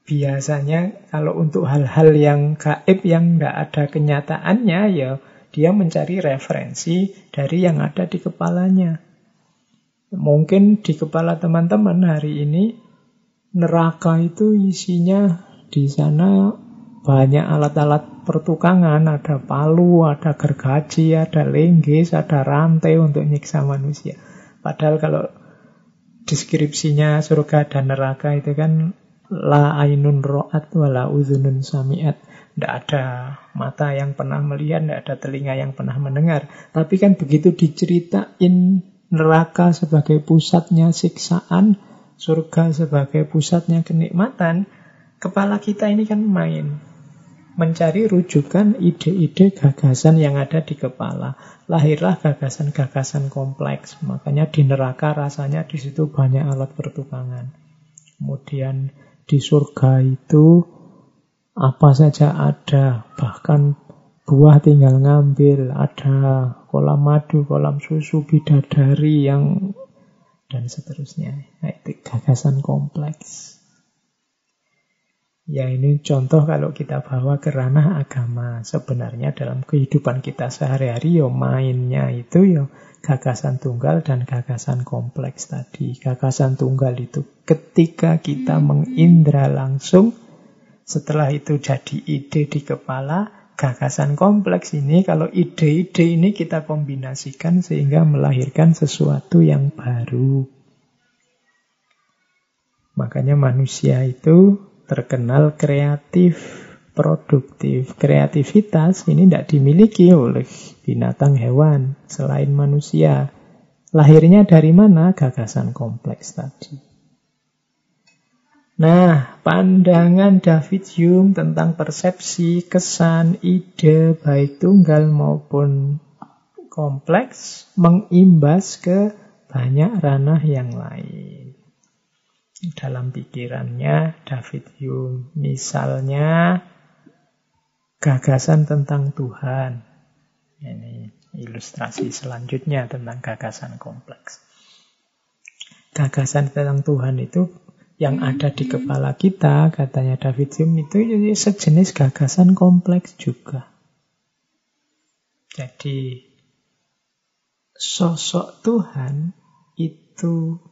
S1: biasanya kalau untuk hal-hal yang gaib yang tidak ada kenyataannya ya dia mencari referensi dari yang ada di kepalanya. Mungkin di kepala teman-teman hari ini neraka itu isinya di sana banyak alat-alat pertukangan, ada palu, ada gergaji, ada lenggis, ada rantai untuk nyiksa manusia. Padahal kalau deskripsinya surga dan neraka itu kan la ainun ro'at wala uzunun sami'at. Tidak ada mata yang pernah melihat, tidak ada telinga yang pernah mendengar. Tapi kan begitu diceritain neraka sebagai pusatnya siksaan, surga sebagai pusatnya kenikmatan, kepala kita ini kan main. Mencari rujukan ide-ide gagasan yang ada di kepala. Lahirlah gagasan-gagasan kompleks. Makanya di neraka rasanya di situ banyak alat pertukangan. Kemudian di surga itu apa saja ada. Bahkan buah tinggal ngambil. Ada kolam madu, kolam susu, bidadari yang dan seterusnya. Nah, itu gagasan kompleks. Ya ini contoh kalau kita bawa ke ranah agama. Sebenarnya dalam kehidupan kita sehari-hari yo mainnya itu yo gagasan tunggal dan gagasan kompleks tadi. Gagasan tunggal itu ketika kita mengindra langsung setelah itu jadi ide di kepala, gagasan kompleks ini kalau ide-ide ini kita kombinasikan sehingga melahirkan sesuatu yang baru. Makanya manusia itu terkenal kreatif, produktif. Kreativitas ini tidak dimiliki oleh binatang hewan selain manusia. Lahirnya dari mana? Gagasan kompleks tadi. Nah, pandangan David Hume tentang persepsi, kesan, ide, baik tunggal maupun kompleks, mengimbas ke banyak ranah yang lain dalam pikirannya David Hume. Misalnya gagasan tentang Tuhan. Ini ilustrasi selanjutnya tentang gagasan kompleks. Gagasan tentang Tuhan itu yang ada di kepala kita, katanya David Hume, itu sejenis gagasan kompleks juga. Jadi, sosok Tuhan itu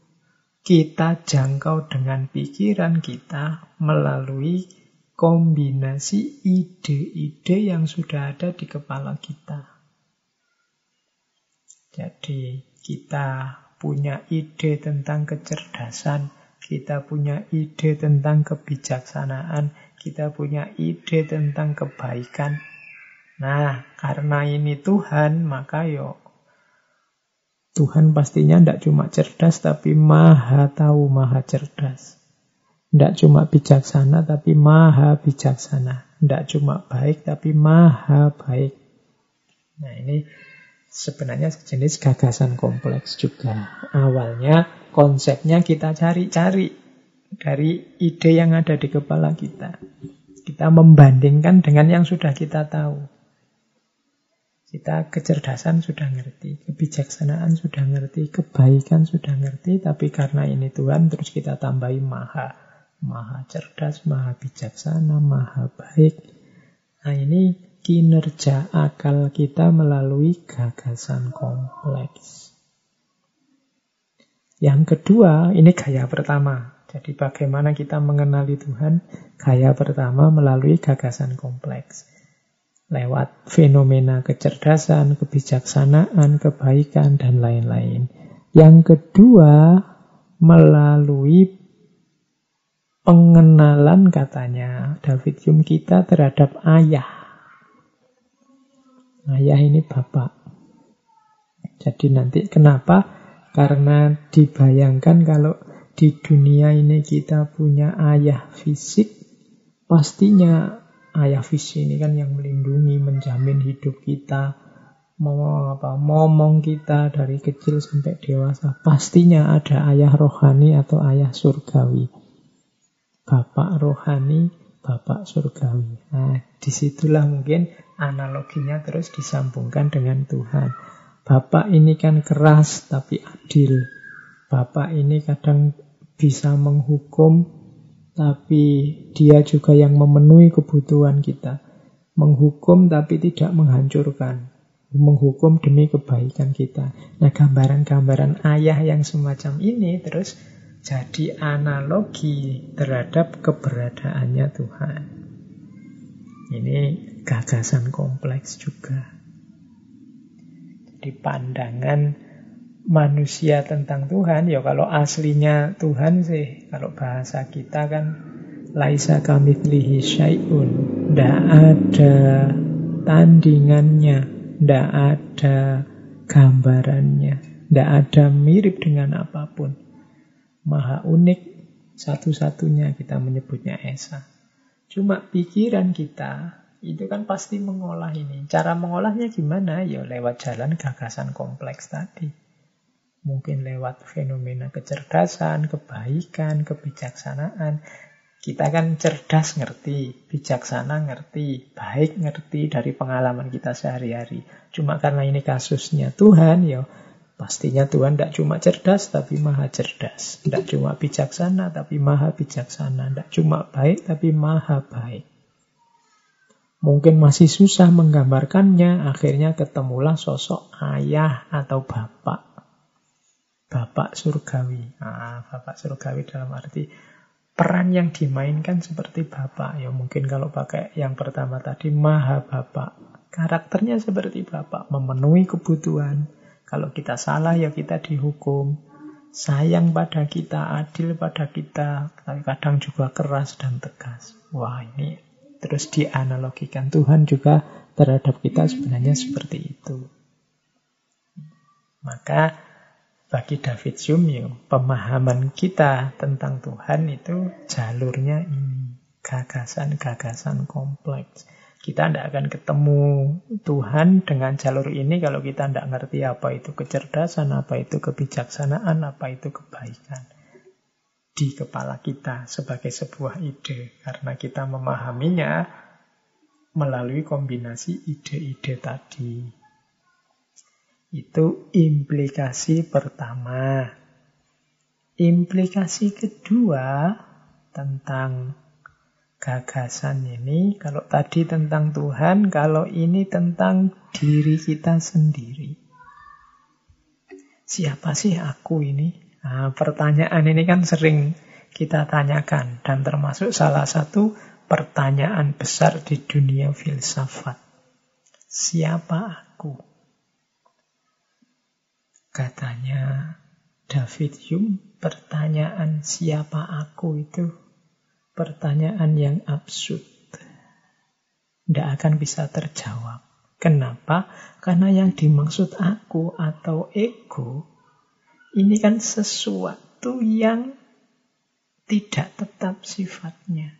S1: kita jangkau dengan pikiran kita melalui kombinasi ide-ide yang sudah ada di kepala kita. Jadi kita punya ide tentang kecerdasan, kita punya ide tentang kebijaksanaan, kita punya ide tentang kebaikan. Nah, karena ini Tuhan, maka yuk Tuhan pastinya tidak cuma cerdas, tapi maha tahu, maha cerdas. Tidak cuma bijaksana, tapi maha bijaksana. Tidak cuma baik, tapi maha baik. Nah ini sebenarnya jenis gagasan kompleks juga. Awalnya konsepnya kita cari-cari dari ide yang ada di kepala kita. Kita membandingkan dengan yang sudah kita tahu. Kita kecerdasan sudah ngerti, kebijaksanaan sudah ngerti, kebaikan sudah ngerti, tapi karena ini Tuhan terus kita tambahi maha. Maha cerdas, maha bijaksana, maha baik. Nah ini kinerja akal kita melalui gagasan kompleks. Yang kedua, ini gaya pertama. Jadi bagaimana kita mengenali Tuhan? Gaya pertama melalui gagasan kompleks lewat fenomena kecerdasan, kebijaksanaan, kebaikan, dan lain-lain. Yang kedua, melalui pengenalan katanya David Hume kita terhadap ayah. Ayah ini bapak. Jadi nanti kenapa? Karena dibayangkan kalau di dunia ini kita punya ayah fisik, pastinya ayah visi ini kan yang melindungi, menjamin hidup kita, mau apa, momong kita dari kecil sampai dewasa. Pastinya ada ayah rohani atau ayah surgawi. Bapak rohani, bapak surgawi. Nah, di situlah mungkin analoginya terus disambungkan dengan Tuhan. Bapak ini kan keras tapi adil. Bapak ini kadang bisa menghukum tapi dia juga yang memenuhi kebutuhan kita. Menghukum tapi tidak menghancurkan. Menghukum demi kebaikan kita. Nah, gambaran-gambaran ayah yang semacam ini terus jadi analogi terhadap keberadaannya Tuhan. Ini gagasan kompleks juga. Jadi pandangan manusia tentang Tuhan, ya kalau aslinya Tuhan sih, kalau bahasa kita kan laisa kamitslihi syai'un, ndak ada tandingannya, ndak ada gambarannya, ndak ada mirip dengan apa pun. Maha unik, satu-satunya kita menyebutnya Esa. Cuma pikiran kita itu kan pasti mengolah ini. Cara mengolahnya gimana? Ya lewat jalan gagasan kompleks tadi. Mungkin lewat fenomena kecerdasan, kebaikan, kebijaksanaan. Kita kan cerdas ngerti, bijaksana ngerti, baik ngerti dari pengalaman kita sehari-hari. Cuma karena ini kasusnya Tuhan, ya Pastinya Tuhan tidak cuma cerdas, tapi maha cerdas. Tidak cuma bijaksana, tapi maha bijaksana. Tidak cuma baik, tapi maha baik. Mungkin masih susah menggambarkannya, akhirnya ketemulah sosok ayah atau bapak. Bapak surgawi. Nah, bapak surgawi dalam arti peran yang dimainkan seperti bapak. Ya mungkin kalau pakai yang pertama tadi, maha bapak. Karakternya seperti bapak, memenuhi kebutuhan, kalau kita salah ya kita dihukum. Sayang pada kita, adil pada kita, tapi kadang juga keras dan tegas. Wah ini terus dianalogikan Tuhan juga terhadap kita sebenarnya seperti itu. Maka bagi David Hume, pemahaman kita tentang Tuhan itu jalurnya ini. Gagasan-gagasan kompleks. Kita tidak akan ketemu Tuhan dengan jalur ini kalau kita tidak ngerti apa itu kecerdasan, apa itu kebijaksanaan, apa itu kebaikan di kepala kita sebagai sebuah ide. Karena kita memahaminya melalui kombinasi ide-ide tadi. Itu implikasi pertama. Implikasi kedua tentang gagasan ini. Kalau tadi tentang Tuhan, kalau ini tentang diri kita sendiri. Siapa sih aku ini? Nah, pertanyaan ini kan sering kita tanyakan dan termasuk salah satu pertanyaan besar di dunia filsafat. Siapa? Katanya David Hume, pertanyaan siapa aku itu pertanyaan yang absurd. Tidak akan bisa terjawab. Kenapa? Karena yang dimaksud aku atau ego ini kan sesuatu yang tidak tetap sifatnya.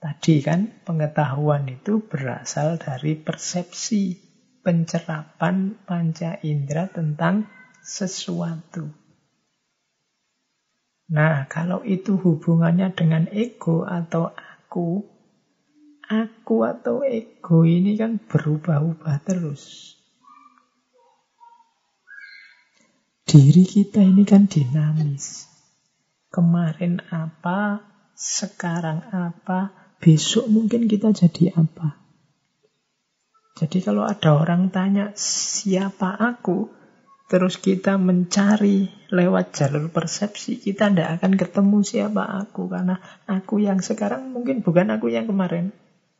S1: Tadi kan pengetahuan itu berasal dari persepsi, pencerapan panca indera tentang sesuatu. Nah, kalau itu hubungannya dengan ego atau aku, aku atau ego ini kan berubah-ubah terus. Diri kita ini kan dinamis. Kemarin apa, sekarang apa, besok mungkin kita jadi apa. Jadi kalau ada orang tanya siapa aku, terus kita mencari lewat jalur persepsi, kita tidak akan ketemu siapa aku. Karena aku yang sekarang mungkin bukan aku yang kemarin.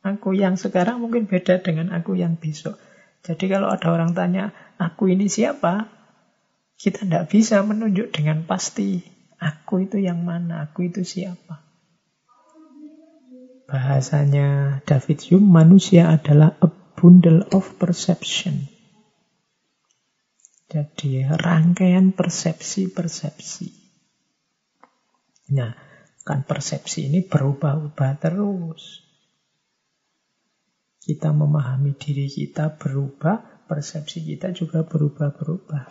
S1: Aku yang sekarang mungkin beda dengan aku yang besok. Jadi kalau ada orang tanya, aku ini siapa? Kita tidak bisa menunjuk dengan pasti. Aku itu yang mana? Aku itu siapa? Bahasanya David Hume, manusia adalah a bundle of perception. Jadi rangkaian persepsi-persepsi. Nah, kan persepsi ini berubah-ubah terus. Kita memahami diri kita berubah, persepsi kita juga berubah-berubah.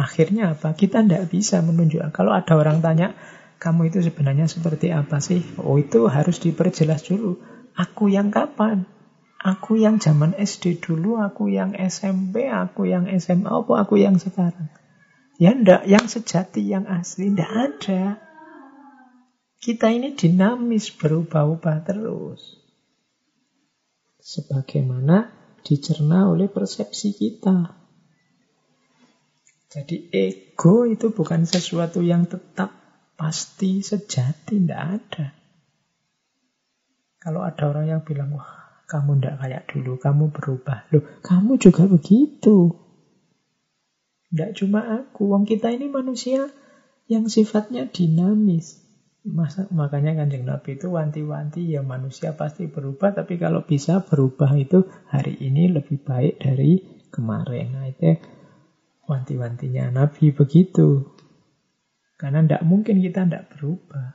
S1: Akhirnya apa? Kita tidak bisa menunjukkan. Kalau ada orang tanya, kamu itu sebenarnya seperti apa sih? Oh itu harus diperjelas dulu. Aku yang kapan? Aku yang zaman SD dulu, aku yang SMP, aku yang SMA, apa aku yang sekarang? Ya enggak, yang sejati, yang asli, enggak ada. Kita ini dinamis, berubah-ubah terus. Sebagaimana dicerna oleh persepsi kita. Jadi ego itu bukan sesuatu yang tetap pasti sejati, tidak ada. Kalau ada orang yang bilang, wah kamu tidak kayak dulu, kamu berubah. Loh, kamu juga begitu. Tidak cuma aku, wong kita ini manusia yang sifatnya dinamis. Masa, makanya kanjeng Nabi itu wanti-wanti ya manusia pasti berubah, tapi kalau bisa berubah itu hari ini lebih baik dari kemarin. Nah itu wanti-wantinya Nabi begitu. Karena tidak mungkin kita tidak berubah.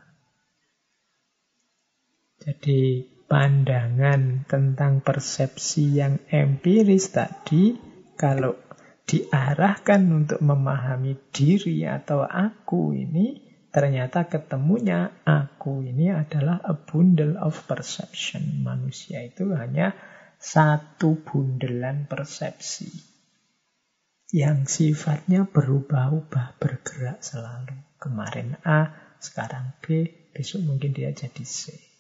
S1: Jadi pandangan tentang persepsi yang empiris tadi, kalau diarahkan untuk memahami diri atau aku ini, ternyata ketemunya aku ini adalah a bundle of perception. Manusia itu hanya satu bundelan persepsi. yang sifatnya berubah-ubah, bergerak selalu. Kemarin A, sekarang B, besok mungkin dia jadi C.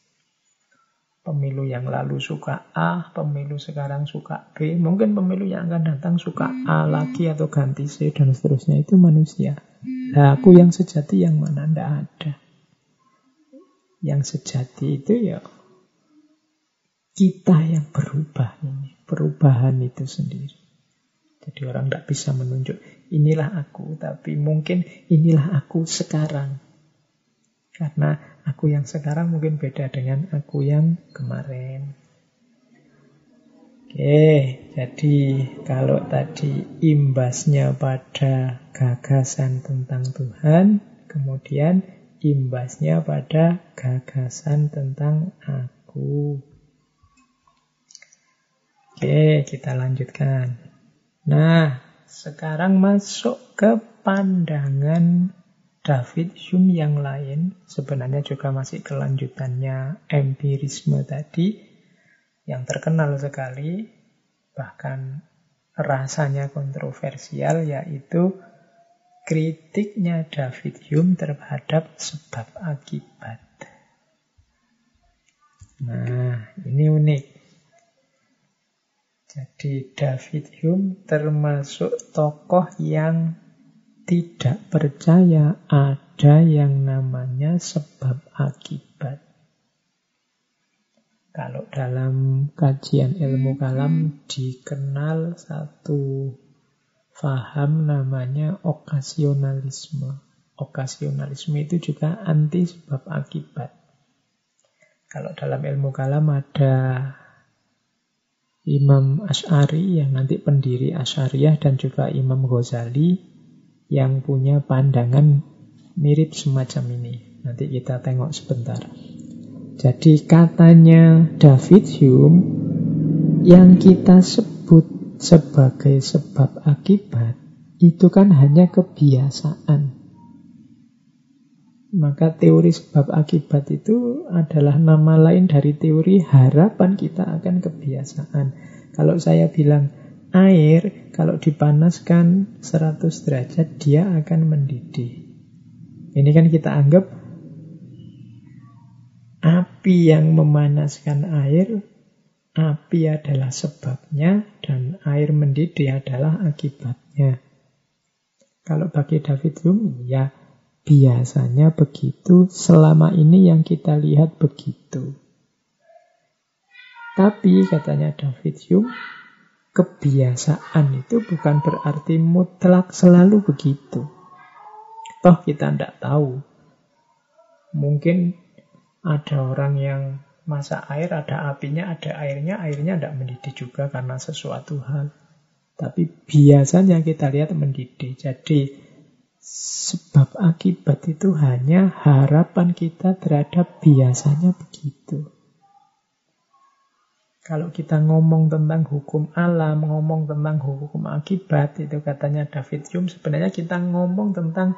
S1: Pemilu yang lalu suka A, pemilu sekarang suka B, mungkin pemilu yang akan datang suka A lagi atau ganti C dan seterusnya. Itu manusia. Nah, aku yang sejati yang mana? Tidak ada. Yang sejati itu ya kita yang berubah ini. Perubahan itu sendiri. Jadi orang tidak bisa menunjuk, inilah aku, tapi mungkin inilah aku sekarang. Karena aku yang sekarang mungkin beda dengan aku yang kemarin. Oke, jadi kalau tadi imbasnya pada gagasan tentang Tuhan, kemudian imbasnya pada gagasan tentang aku. Oke, kita lanjutkan. Nah, sekarang masuk ke pandangan David Hume yang lain. Sebenarnya juga masih kelanjutannya empirisme tadi. Yang terkenal sekali, bahkan rasanya kontroversial, yaitu kritiknya David Hume terhadap sebab akibat. Nah, ini unik. Jadi David Hume termasuk tokoh yang tidak percaya ada yang namanya sebab akibat. Kalau dalam kajian ilmu kalam dikenal satu faham namanya okasionalisme. Okasionalisme itu juga anti sebab akibat. Kalau dalam ilmu kalam ada Imam Ash'ari yang nanti pendiri Asyariah dan juga Imam Ghazali yang punya pandangan mirip semacam ini. Nanti kita tengok sebentar. Jadi katanya David Hume yang kita sebut sebagai sebab akibat itu kan hanya kebiasaan. Maka teori sebab akibat itu adalah nama lain dari teori harapan kita akan kebiasaan. Kalau saya bilang air, kalau dipanaskan 100 derajat, dia akan mendidih. Ini kan kita anggap api yang memanaskan air, api adalah sebabnya, dan air mendidih adalah akibatnya. Kalau bagi David Hume, ya Biasanya begitu, selama ini yang kita lihat begitu. Tapi katanya David Hume, kebiasaan itu bukan berarti mutlak selalu begitu. Toh kita tidak tahu. Mungkin ada orang yang masak air, ada apinya, ada airnya, airnya tidak mendidih juga karena sesuatu hal. Tapi biasanya kita lihat mendidih. Jadi Sebab akibat itu hanya harapan kita terhadap biasanya begitu. Kalau kita ngomong tentang hukum alam, ngomong tentang hukum akibat, itu katanya David Hume, sebenarnya kita ngomong tentang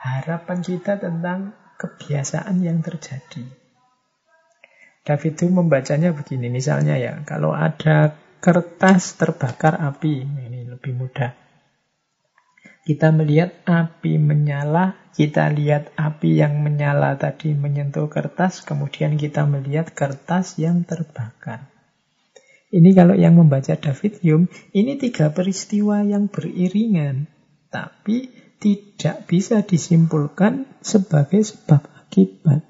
S1: harapan kita tentang kebiasaan yang terjadi. David Hume membacanya begini, misalnya ya, kalau ada kertas terbakar api, ini lebih mudah. Kita melihat api menyala, kita lihat api yang menyala tadi menyentuh kertas, kemudian kita melihat kertas yang terbakar. Ini kalau yang membaca David Hume, ini tiga peristiwa yang beriringan, tapi tidak bisa disimpulkan sebagai sebab akibat.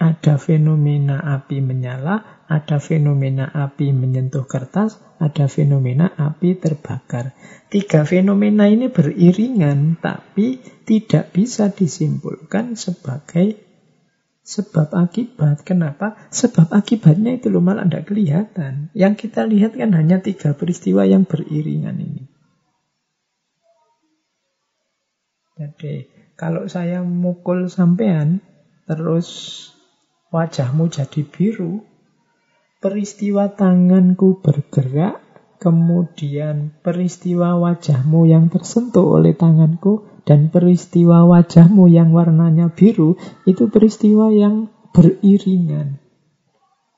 S1: Ada fenomena api menyala, ada fenomena api menyentuh kertas, ada fenomena api terbakar. Tiga fenomena ini beriringan, tapi tidak bisa disimpulkan sebagai sebab akibat. Kenapa? Sebab akibatnya itu loh malah tidak kelihatan. Yang kita lihat kan hanya tiga peristiwa yang beriringan ini. Jadi, kalau saya mukul sampean, terus wajahmu jadi biru, peristiwa tanganku bergerak, kemudian peristiwa wajahmu yang tersentuh oleh tanganku, dan peristiwa wajahmu yang warnanya biru, itu peristiwa yang beriringan.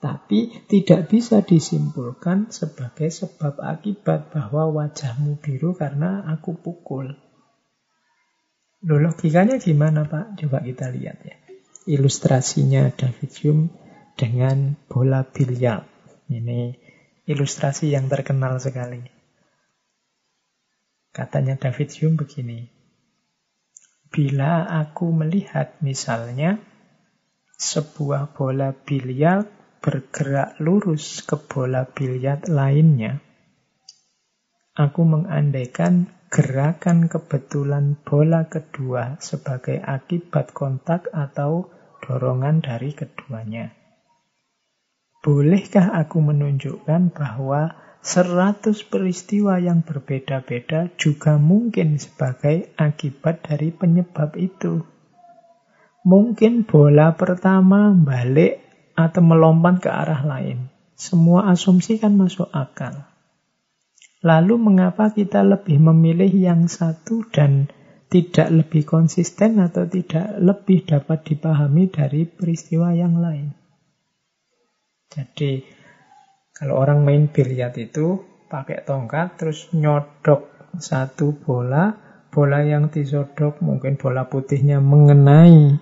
S1: Tapi tidak bisa disimpulkan sebagai sebab akibat bahwa wajahmu biru karena aku pukul. Loh, logikanya gimana Pak? Coba kita lihat ya. Ilustrasinya David Hume dengan bola biliar. Ini ilustrasi yang terkenal sekali. Katanya David Hume begini. Bila aku melihat misalnya sebuah bola biliar bergerak lurus ke bola biliar lainnya, aku mengandaikan gerakan kebetulan bola kedua sebagai akibat kontak atau dorongan dari keduanya. Bolehkah aku menunjukkan bahwa seratus peristiwa yang berbeda-beda juga mungkin sebagai akibat dari penyebab itu? Mungkin bola pertama balik atau melompat ke arah lain. Semua asumsi kan masuk akal. Lalu mengapa kita lebih memilih yang satu dan tidak lebih konsisten atau tidak lebih dapat dipahami dari peristiwa yang lain? Jadi kalau orang main biliar itu pakai tongkat terus nyodok satu bola, bola yang disodok mungkin bola putihnya mengenai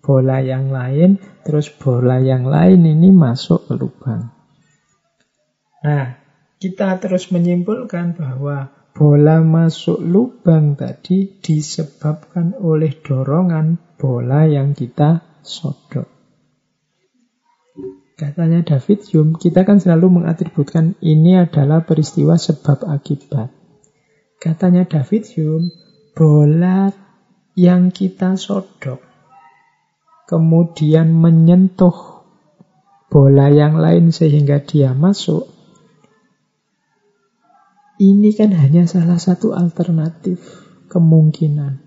S1: bola yang lain, terus bola yang lain ini masuk ke lubang. Nah, kita terus menyimpulkan bahwa bola masuk lubang tadi disebabkan oleh dorongan bola yang kita sodok. Katanya David Hume, kita kan selalu mengatributkan ini adalah peristiwa sebab akibat. Katanya David Hume, bola yang kita sodok kemudian menyentuh bola yang lain sehingga dia masuk, ini kan hanya salah satu alternatif kemungkinan.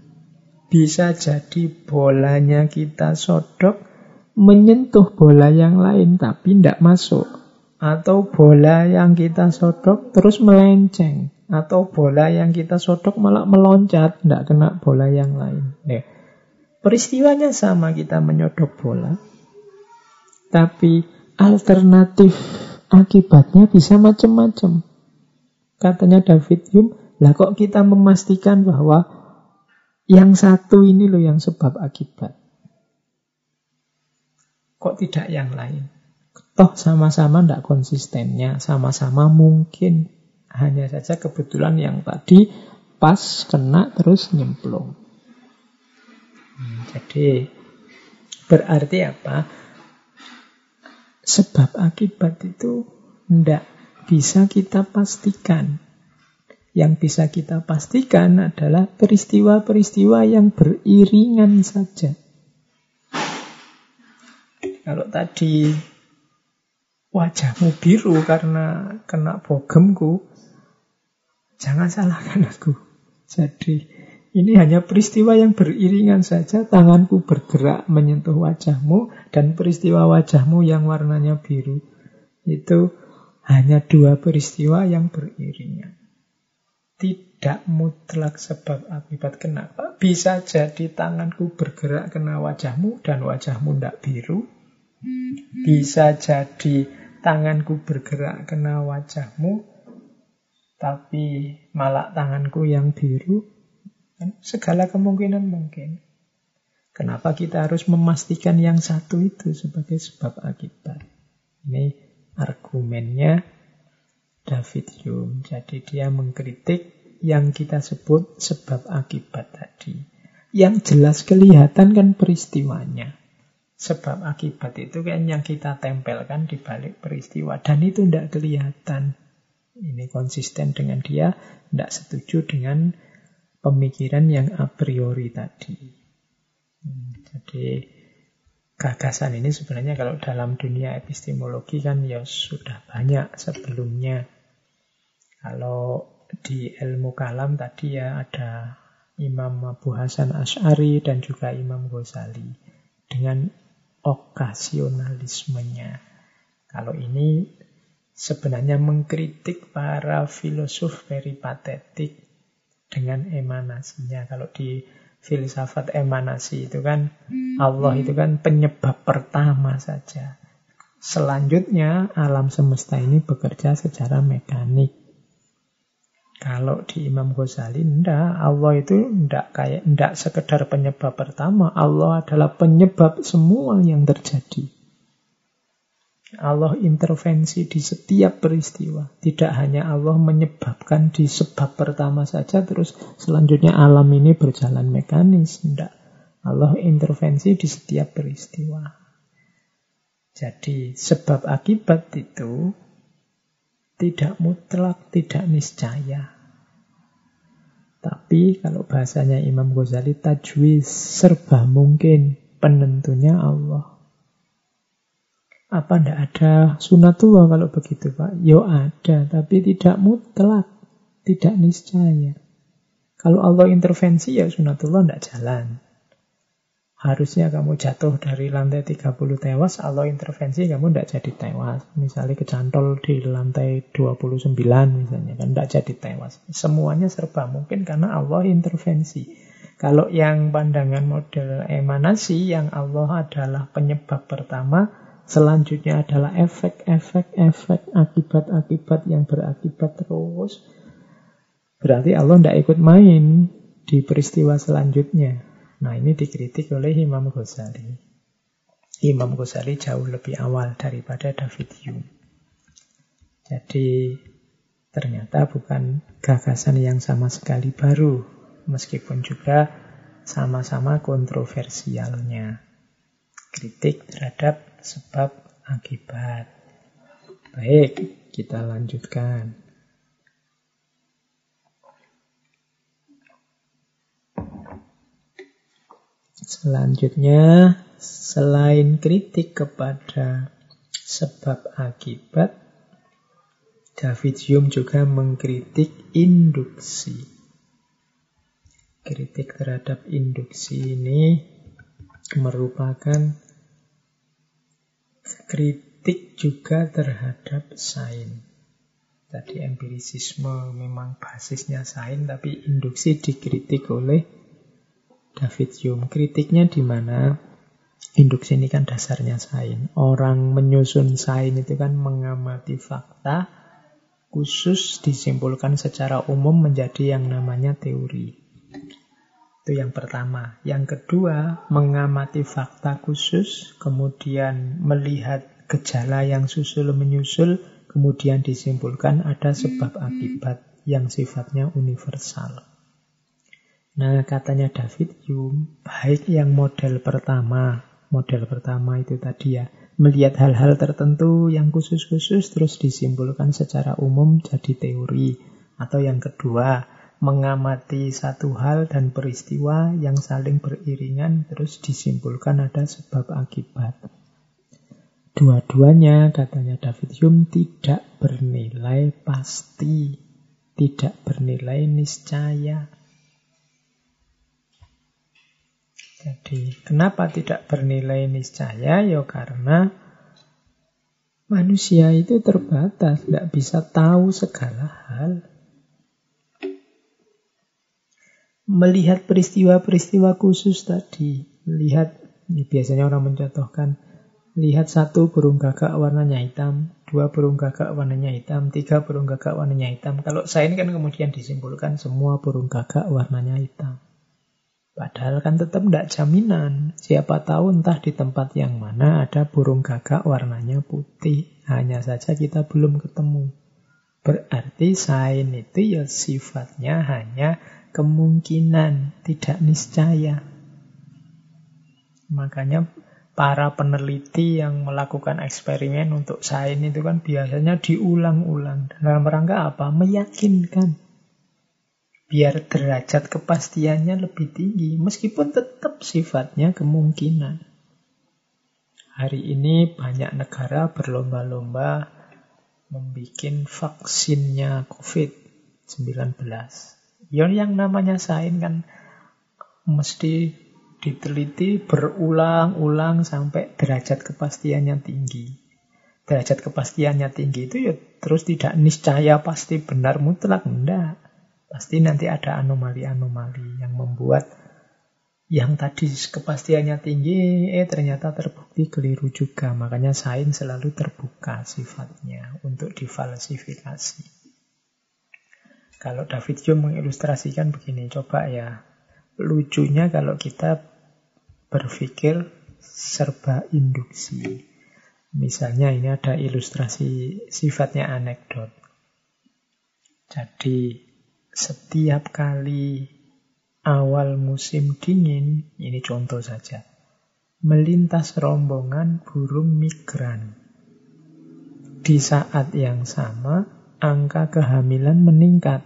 S1: Bisa jadi bolanya kita sodok menyentuh bola yang lain tapi tidak masuk. Atau bola yang kita sodok terus melenceng. Atau bola yang kita sodok malah meloncat, tidak kena bola yang lain. Nih, Peristiwanya sama kita menyodok bola. Tapi alternatif akibatnya bisa macam-macam. Katanya David Hume, lah kok kita memastikan bahwa yang satu ini loh yang sebab akibat. Kok tidak yang lain? Toh sama-sama tidak konsistennya, sama-sama mungkin. Hanya saja kebetulan yang tadi pas kena terus nyemplung. Jadi berarti apa? Sebab akibat itu tidak bisa kita pastikan. Yang bisa kita pastikan adalah peristiwa-peristiwa yang beriringan saja. Kalau tadi wajahmu biru karena kena bogemku, jangan salahkan aku. Jadi ini hanya peristiwa yang beriringan saja, tanganku bergerak menyentuh wajahmu, dan peristiwa wajahmu yang warnanya biru. Itu hanya dua peristiwa yang beriringan. Tidak mutlak sebab akibat. Kenapa? Bisa jadi tanganku bergerak kena wajahmu dan wajahmu tidak biru. Bisa jadi tanganku bergerak kena wajahmu, tapi malah tanganku yang biru. Kan segala kemungkinan mungkin. Kenapa kita harus memastikan yang satu itu sebagai sebab akibat? Ini argumennya David Hume. Jadi dia mengkritik yang kita sebut sebab akibat tadi. Yang jelas kelihatan kan peristiwanya. Sebab akibat itu kan yang kita tempelkan di balik peristiwa. Dan itu tidak kelihatan. Ini konsisten dengan dia, tidak setuju dengan pemikiran yang a priori tadi. Hmm, jadi gagasan ini sebenarnya kalau dalam dunia epistemologi kan ya sudah banyak sebelumnya. Kalau di ilmu kalam tadi ya ada Imam Abu Hasan Ash'ari dan juga Imam Ghazali dengan okasionalismenya. Kalau ini sebenarnya mengkritik para filosof peripatetik dengan emanasinya. Kalau di filsafat emanasi itu kan Allah itu kan penyebab pertama saja. Selanjutnya, alam semesta ini bekerja secara mekanik. Kalau di Imam Ghazali, enggak. Allah itu enggak kayak enggak sekedar penyebab pertama. Allah adalah penyebab semua yang terjadi. Allah intervensi di setiap peristiwa. Tidak hanya Allah menyebabkan di sebab pertama saja, terus selanjutnya alam ini berjalan mekanis. Enggak. Allah intervensi di setiap peristiwa. Jadi sebab akibat itu tidak mutlak, tidak niscaya. Tapi kalau bahasanya Imam Ghazali tajwiz serba mungkin penentunya Allah. Apa ndak ada sunatullah kalau begitu Pak? Yo ada, tapi tidak mutlak, tidak niscaya. Kalau Allah intervensi ya sunatullah ndak jalan. Harusnya kamu jatuh dari lantai 30 tewas, Allah intervensi kamu tidak jadi tewas. Misalnya kecantol di lantai 29 misalnya, kan tidak jadi tewas. Semuanya serba mungkin karena Allah intervensi. Kalau yang pandangan model emanasi, yang Allah adalah penyebab pertama, selanjutnya adalah efek-efek-efek, akibat-akibat yang berakibat terus. Berarti Allah tidak ikut main di peristiwa selanjutnya. Nah ini dikritik oleh Imam Ghazali. Imam Ghazali jauh lebih awal daripada David Hume. Jadi ternyata bukan gagasan yang sama sekali baru, meskipun juga sama-sama kontroversialnya. Kritik terhadap sebab akibat. Baik, kita lanjutkan. Selanjutnya, selain kritik kepada sebab akibat, David Hume juga mengkritik induksi. Kritik terhadap induksi ini merupakan kritik juga terhadap sains. Tadi empirisisme memang basisnya sains, tapi induksi dikritik oleh David Hume. Kritiknya di mana? Induksi ini kan dasarnya sains. Orang menyusun sains itu kan mengamati fakta, khusus disimpulkan secara umum menjadi yang namanya teori. Itu yang pertama. Yang kedua, mengamati fakta khusus, kemudian melihat gejala yang susul menyusul, kemudian disimpulkan ada sebab akibat yang sifatnya universal. Nah, katanya David Hume, baik yang model pertama, model pertama itu tadi ya, melihat hal-hal tertentu yang khusus-khusus terus disimpulkan secara umum jadi teori. Atau yang kedua, mengamati satu hal dan peristiwa yang saling beriringan terus disimpulkan ada sebab akibat. Dua-duanya, katanya David Hume, tidak bernilai pasti, tidak bernilai niscaya. Jadi, kenapa tidak bernilai niscaya? Ya karena manusia itu terbatas, tidak bisa tahu segala hal. Melihat peristiwa-peristiwa khusus tadi, lihat, ini biasanya orang mencontohkan, lihat satu burung gagak warnanya hitam, dua burung gagak warnanya hitam, tiga burung gagak warnanya hitam. Kalau saya ini kan kemudian disimpulkan semua burung gagak warnanya hitam. Padahal kan tetap tidak jaminan. Siapa tahu entah di tempat yang mana ada burung gagak warnanya putih. Hanya saja kita belum ketemu. Berarti sain itu ya sifatnya hanya kemungkinan, tidak niscaya. Makanya para peneliti yang melakukan eksperimen untuk sain itu kan biasanya diulang-ulang. Dalam rangka apa? Meyakinkan biar derajat kepastiannya lebih tinggi, meskipun tetap sifatnya kemungkinan. Hari ini banyak negara berlomba-lomba membuat vaksinnya COVID-19. Ya, yang namanya sain kan mesti diteliti berulang-ulang sampai derajat kepastiannya tinggi. Derajat kepastiannya tinggi itu ya terus tidak niscaya pasti benar mutlak, enggak. Pasti nanti ada anomali-anomali yang membuat yang tadi kepastiannya tinggi, eh ternyata terbukti keliru juga. Makanya sains selalu terbuka sifatnya untuk difalsifikasi. Kalau David Hume mengilustrasikan begini, coba ya. Lucunya kalau kita berpikir serba induksi. Misalnya ini ada ilustrasi sifatnya anekdot. Jadi setiap kali awal musim dingin, ini contoh saja, melintas rombongan burung migran. Di saat yang sama, angka kehamilan meningkat.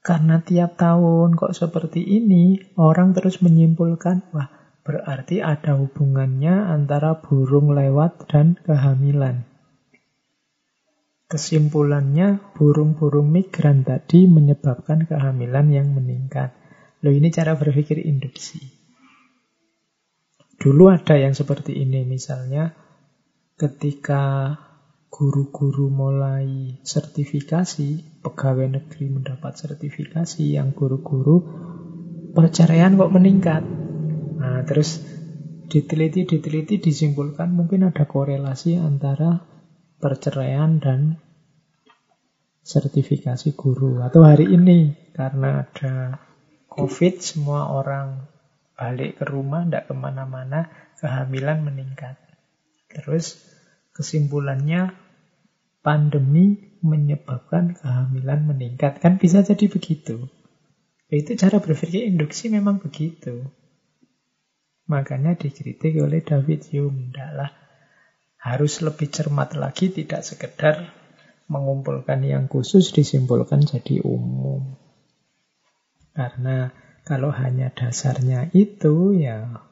S1: Karena tiap tahun kok seperti ini, orang terus menyimpulkan, wah berarti ada hubungannya antara burung lewat dan kehamilan. Kesimpulannya, burung-burung migran tadi menyebabkan kehamilan yang meningkat. Loh ini cara berpikir induksi. Dulu ada yang seperti ini, misalnya ketika guru-guru mulai sertifikasi, pegawai negeri mendapat sertifikasi, yang guru-guru perceraian kok meningkat. Nah, terus diteliti-diteliti disimpulkan mungkin ada korelasi antara perceraian dan sertifikasi guru. Atau hari ini karena ada COVID semua orang balik ke rumah, tidak ke mana-mana, kehamilan meningkat. Terus kesimpulannya pandemi menyebabkan kehamilan meningkat. Kan bisa jadi begitu. Itu cara berpikir induksi memang begitu. Makanya dikritik oleh David Hume. Tidaklah harus lebih cermat lagi, tidak sekedar mengumpulkan yang khusus disimpulkan jadi umum. Karena kalau hanya dasarnya itu ya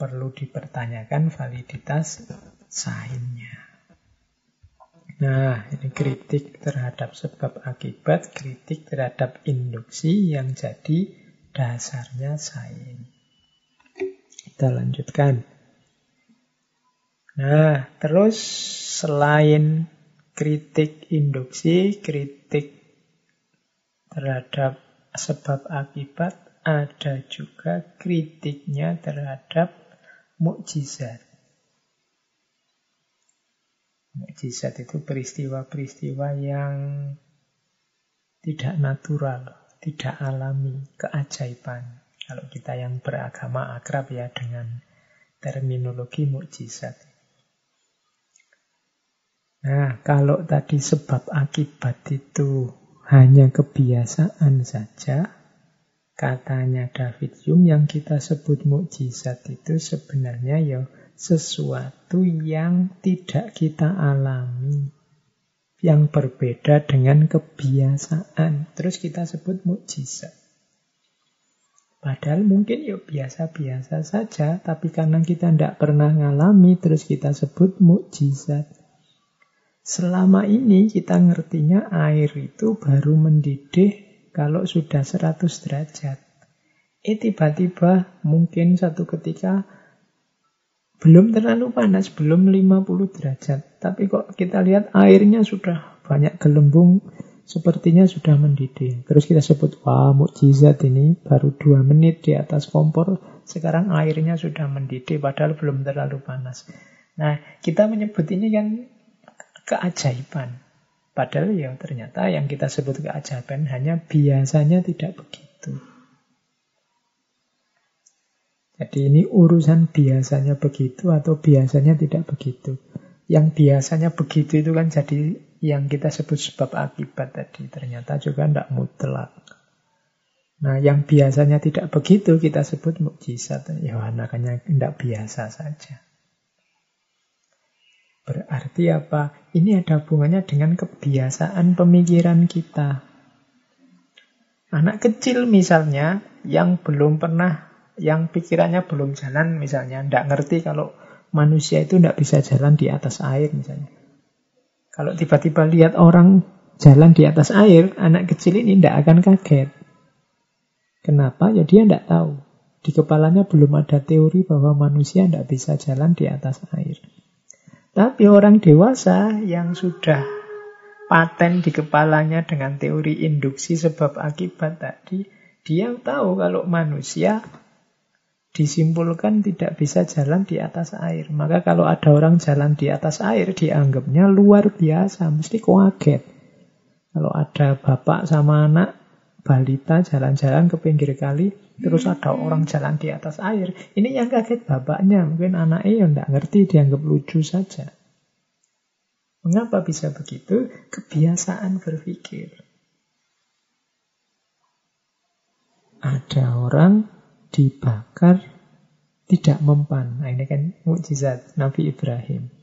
S1: perlu dipertanyakan validitas sainnya. Nah, ini kritik terhadap sebab akibat, kritik terhadap induksi yang jadi dasarnya sains. Kita lanjutkan. Nah, terus selain kritik induksi, kritik terhadap sebab akibat ada juga kritiknya terhadap mukjizat. Mukjizat itu peristiwa-peristiwa yang tidak natural, tidak alami, keajaiban. Kalau kita yang beragama akrab ya dengan terminologi mukjizat. Nah, kalau tadi sebab akibat itu hanya kebiasaan saja, katanya David Hume yang kita sebut mukjizat itu sebenarnya ya sesuatu yang tidak kita alami, yang berbeda dengan kebiasaan. Terus kita sebut mukjizat. Padahal mungkin ya biasa-biasa saja, tapi karena kita tidak pernah ngalami, terus kita sebut mukjizat. Selama ini kita ngertinya air itu baru mendidih kalau sudah 100 derajat. Eh tiba-tiba mungkin satu ketika belum terlalu panas, belum 50 derajat. Tapi kok kita lihat airnya sudah banyak gelembung, sepertinya sudah mendidih. Terus kita sebut, wah mukjizat ini baru dua menit di atas kompor, sekarang airnya sudah mendidih padahal belum terlalu panas. Nah, kita menyebut ini kan keajaiban. Padahal ya ternyata yang kita sebut keajaiban hanya biasanya tidak begitu. Jadi ini urusan biasanya begitu atau biasanya tidak begitu. Yang biasanya begitu itu kan jadi yang kita sebut sebab akibat tadi. Ternyata juga tidak mutlak. Nah yang biasanya tidak begitu kita sebut mukjizat. Ya makanya tidak biasa saja. Berarti apa? Ini ada hubungannya dengan kebiasaan pemikiran kita. Anak kecil misalnya yang belum pernah, yang pikirannya belum jalan misalnya, tidak ngerti kalau manusia itu tidak bisa jalan di atas air misalnya. Kalau tiba-tiba lihat orang jalan di atas air, anak kecil ini tidak akan kaget. Kenapa? Ya dia tidak tahu. Di kepalanya belum ada teori bahwa manusia tidak bisa jalan di atas air. Tapi orang dewasa yang sudah paten di kepalanya dengan teori induksi sebab akibat tadi, Dia tahu kalau manusia disimpulkan tidak bisa jalan di atas air. Maka kalau ada orang jalan di atas air, dianggapnya luar biasa, mesti kaget. Kalau ada bapak sama anak, balita jalan-jalan ke pinggir kali, terus ada orang jalan di atas air. Ini yang kaget bapaknya, mungkin anaknya yang tidak ngerti, dianggap lucu saja. Mengapa bisa begitu? Kebiasaan berpikir. Ada orang dibakar tidak mempan. Nah, ini kan mukjizat Nabi Ibrahim.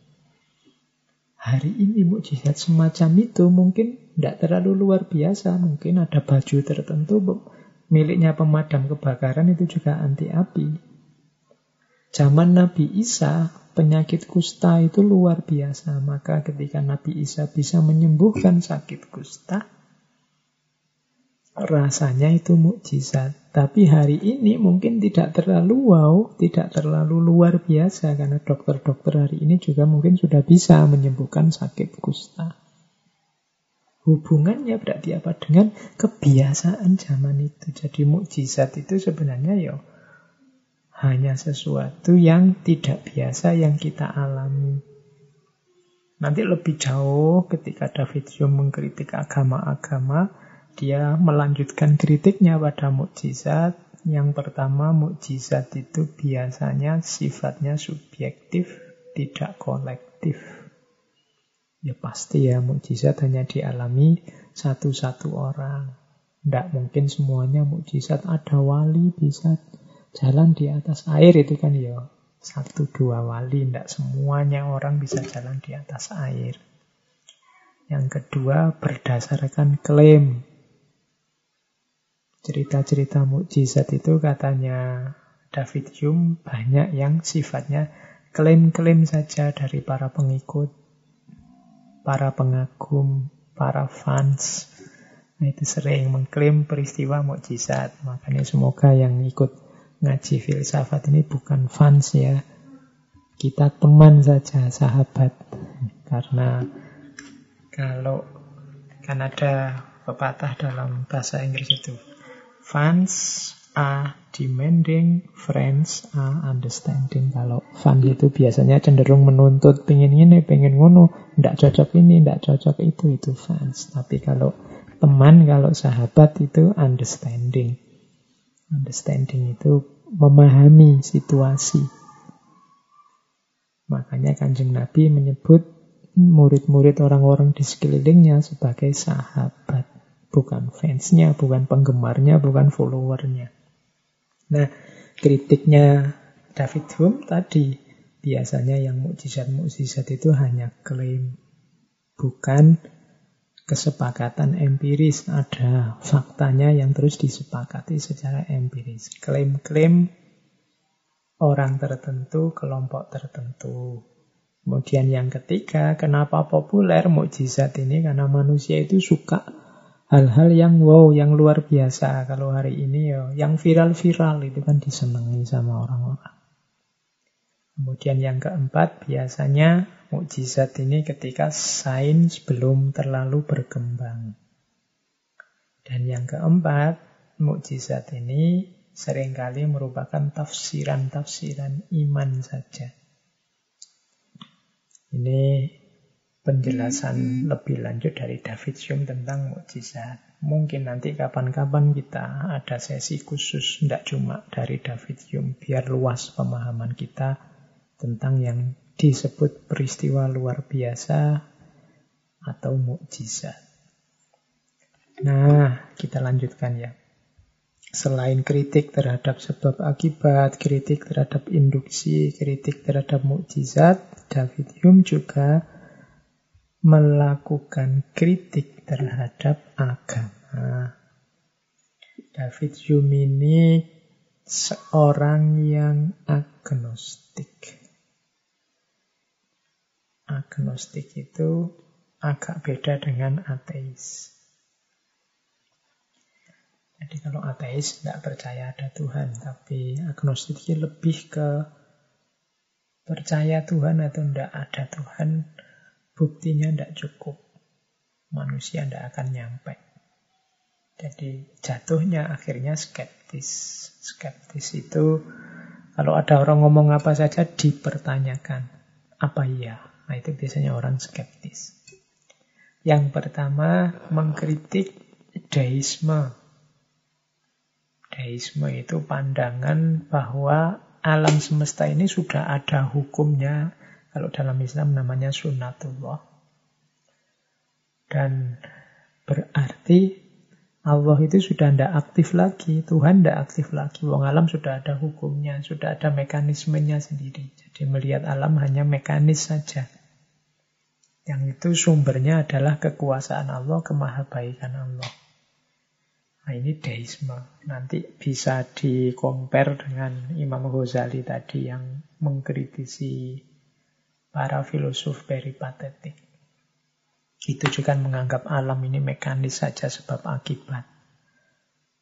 S1: Hari ini mukjizat semacam itu mungkin tidak terlalu luar biasa. Mungkin ada baju tertentu miliknya pemadam kebakaran itu juga anti api. Zaman Nabi Isa penyakit kusta itu luar biasa. Maka ketika Nabi Isa bisa menyembuhkan sakit kusta, rasanya itu mukjizat. Tapi hari ini mungkin tidak terlalu wow, tidak terlalu luar biasa karena dokter-dokter hari ini juga mungkin sudah bisa menyembuhkan sakit kusta. Hubungannya berarti apa dengan kebiasaan zaman itu. Jadi mukjizat itu sebenarnya ya hanya sesuatu yang tidak biasa yang kita alami. Nanti lebih jauh ketika David Hume mengkritik agama-agama, dia melanjutkan kritiknya pada mukjizat. Yang pertama, mukjizat itu biasanya sifatnya subjektif, tidak kolektif. Ya pasti ya, mukjizat hanya dialami satu-satu orang. Tidak mungkin semuanya mukjizat. Ada wali bisa Jalan di atas air itu kan ya satu dua wali, tidak semuanya orang bisa jalan di atas air. Yang kedua berdasarkan klaim. Cerita-cerita mukjizat itu katanya David Hume banyak yang sifatnya klaim-klaim saja dari para pengikut, para pengagum, para fans. Nah, itu sering mengklaim peristiwa mukjizat. Makanya semoga yang ikut ngaji filsafat ini bukan fans ya. Kita teman saja, sahabat. Karena kalau kan ada pepatah dalam bahasa Inggris itu. Fans are demanding, friends are understanding. Kalau fans itu biasanya cenderung menuntut, pengen ini, pengen ngono, tidak cocok ini, tidak cocok itu, itu fans. Tapi kalau teman, kalau sahabat itu understanding. Understanding itu memahami situasi. Makanya kanjeng Nabi menyebut murid-murid orang-orang di sekelilingnya sebagai sahabat. Bukan fansnya, bukan penggemarnya, bukan followernya. Nah, kritiknya David Hume tadi, biasanya yang mukjizat-mukjizat itu hanya klaim, bukan kesepakatan empiris, ada faktanya yang terus disepakati secara empiris. Klaim-klaim orang tertentu, kelompok tertentu. Kemudian yang ketiga, kenapa populer mukjizat ini? Karena manusia itu suka hal-hal yang wow, yang luar biasa. Kalau hari ini ya, yang viral-viral itu kan disenangi sama orang-orang. Kemudian yang keempat, biasanya mukjizat ini ketika sains belum terlalu berkembang. Dan yang keempat, mukjizat ini sering kali merupakan tafsiran-tafsiran iman saja. Ini penjelasan lebih lanjut dari David Hume tentang mukjizat. Mungkin nanti kapan-kapan kita ada sesi khusus, tidak cuma dari David Hume, biar luas pemahaman kita tentang yang disebut peristiwa luar biasa atau mukjizat. Nah, kita lanjutkan ya. Selain kritik terhadap sebab akibat, kritik terhadap induksi, kritik terhadap mukjizat, David Hume juga melakukan kritik terhadap agama. David Hume ini seorang yang agnostik agnostik itu agak beda dengan ateis. Jadi kalau ateis tidak percaya ada Tuhan, tapi agnostik lebih ke percaya Tuhan atau tidak ada Tuhan, buktinya tidak cukup. Manusia tidak akan nyampe. Jadi jatuhnya akhirnya skeptis. Skeptis itu kalau ada orang ngomong apa saja dipertanyakan. Apa iya? Nah itu biasanya orang skeptis. Yang pertama mengkritik deisme. Deisme itu pandangan bahwa alam semesta ini sudah ada hukumnya. Kalau dalam Islam namanya sunnatullah. Dan berarti Allah itu sudah tidak aktif lagi, Tuhan tidak aktif lagi. Wong alam sudah ada hukumnya, sudah ada mekanismenya sendiri. Jadi melihat alam hanya mekanis saja. Yang itu sumbernya adalah kekuasaan Allah, kemahabaikan Allah. Nah ini deisme. Nanti bisa dikompar dengan Imam Ghazali tadi yang mengkritisi para filosof peripatetik. Itu juga menganggap alam ini mekanis saja sebab akibat.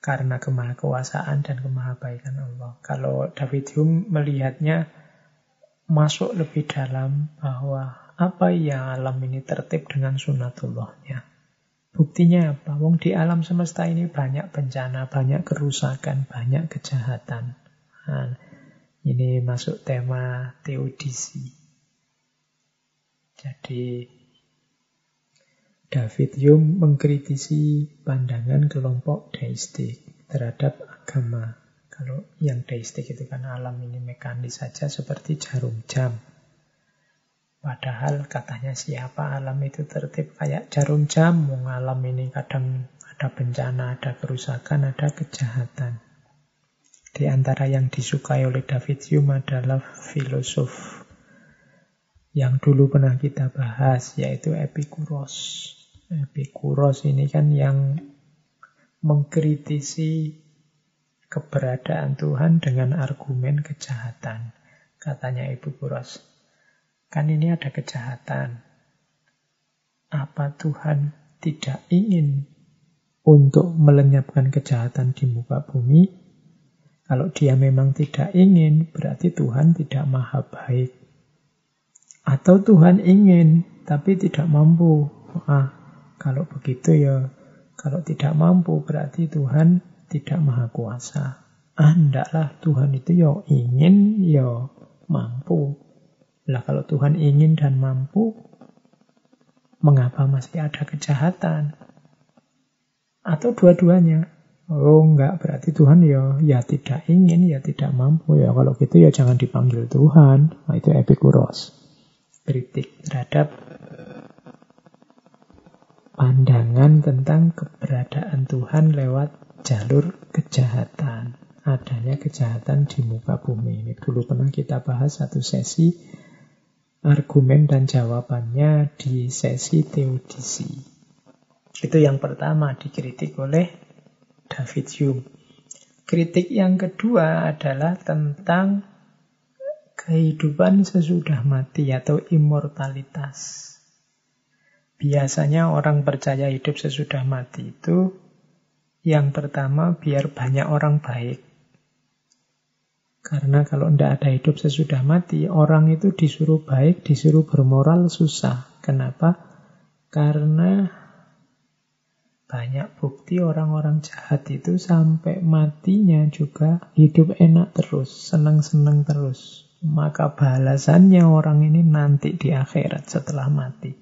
S1: Karena kemahakuasaan dan kemahabaikan Allah. Kalau David Hume melihatnya masuk lebih dalam bahwa apa ya alam ini tertib dengan sunatullahnya. Buktinya apa? Wong di alam semesta ini banyak bencana, banyak kerusakan, banyak kejahatan. Nah, ini masuk tema teodisi. Jadi David Hume mengkritisi pandangan kelompok deistik terhadap agama. Kalau yang deistik itu kan alam ini mekanis saja seperti jarum jam. Padahal katanya siapa alam itu tertib kayak jarum jam. Alam ini kadang ada bencana, ada kerusakan, ada kejahatan. Di antara yang disukai oleh David Hume adalah filosof yang dulu pernah kita bahas, yaitu Epikuros. Epikuros ini kan yang mengkritisi keberadaan Tuhan dengan argumen kejahatan. Katanya Epikuros, kan ini ada kejahatan. Apa Tuhan tidak ingin untuk melenyapkan kejahatan di muka bumi? Kalau dia memang tidak ingin, berarti Tuhan tidak maha baik. Atau Tuhan ingin, tapi tidak mampu. Ah, kalau begitu ya, kalau tidak mampu berarti Tuhan tidak maha kuasa. Ah, ndaklah Tuhan itu ya ingin, ya mampu. Lah kalau Tuhan ingin dan mampu, mengapa masih ada kejahatan? Atau dua-duanya? Oh enggak, berarti Tuhan ya ya tidak ingin, ya tidak mampu. Ya kalau gitu ya jangan dipanggil Tuhan. Nah, itu Epikuros. Kritik terhadap pandangan tentang keberadaan Tuhan lewat jalur kejahatan. Adanya kejahatan di muka bumi. Ini dulu pernah kita bahas satu sesi argumen dan jawabannya di sesi teodisi. Itu yang pertama dikritik oleh David Hume. Kritik yang kedua adalah tentang kehidupan sesudah mati atau immortalitas. Biasanya orang percaya hidup sesudah mati itu yang pertama biar banyak orang baik. Karena kalau tidak ada hidup sesudah mati, orang itu disuruh baik, disuruh bermoral susah. Kenapa? Karena banyak bukti orang-orang jahat itu sampai matinya juga hidup enak terus, senang-senang terus. Maka balasannya orang ini nanti di akhirat setelah mati.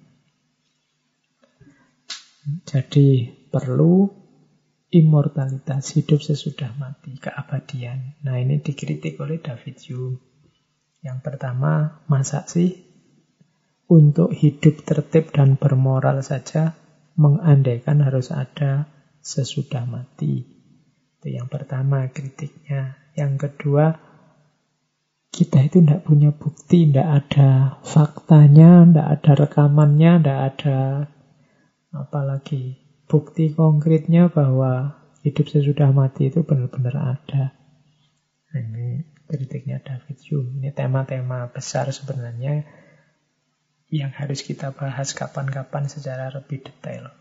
S1: Jadi perlu immortalitas hidup sesudah mati, keabadian. Nah ini dikritik oleh David Hume. Yang pertama, masa sih untuk hidup tertib dan bermoral saja mengandaikan harus ada sesudah mati. Itu yang pertama kritiknya. Yang kedua, kita itu tidak punya bukti, tidak ada faktanya, tidak ada rekamannya, tidak ada Apalagi bukti konkretnya bahwa hidup sesudah mati itu benar-benar ada. Ini kritiknya David Hume. Ini tema-tema besar sebenarnya yang harus kita bahas kapan-kapan secara lebih detail.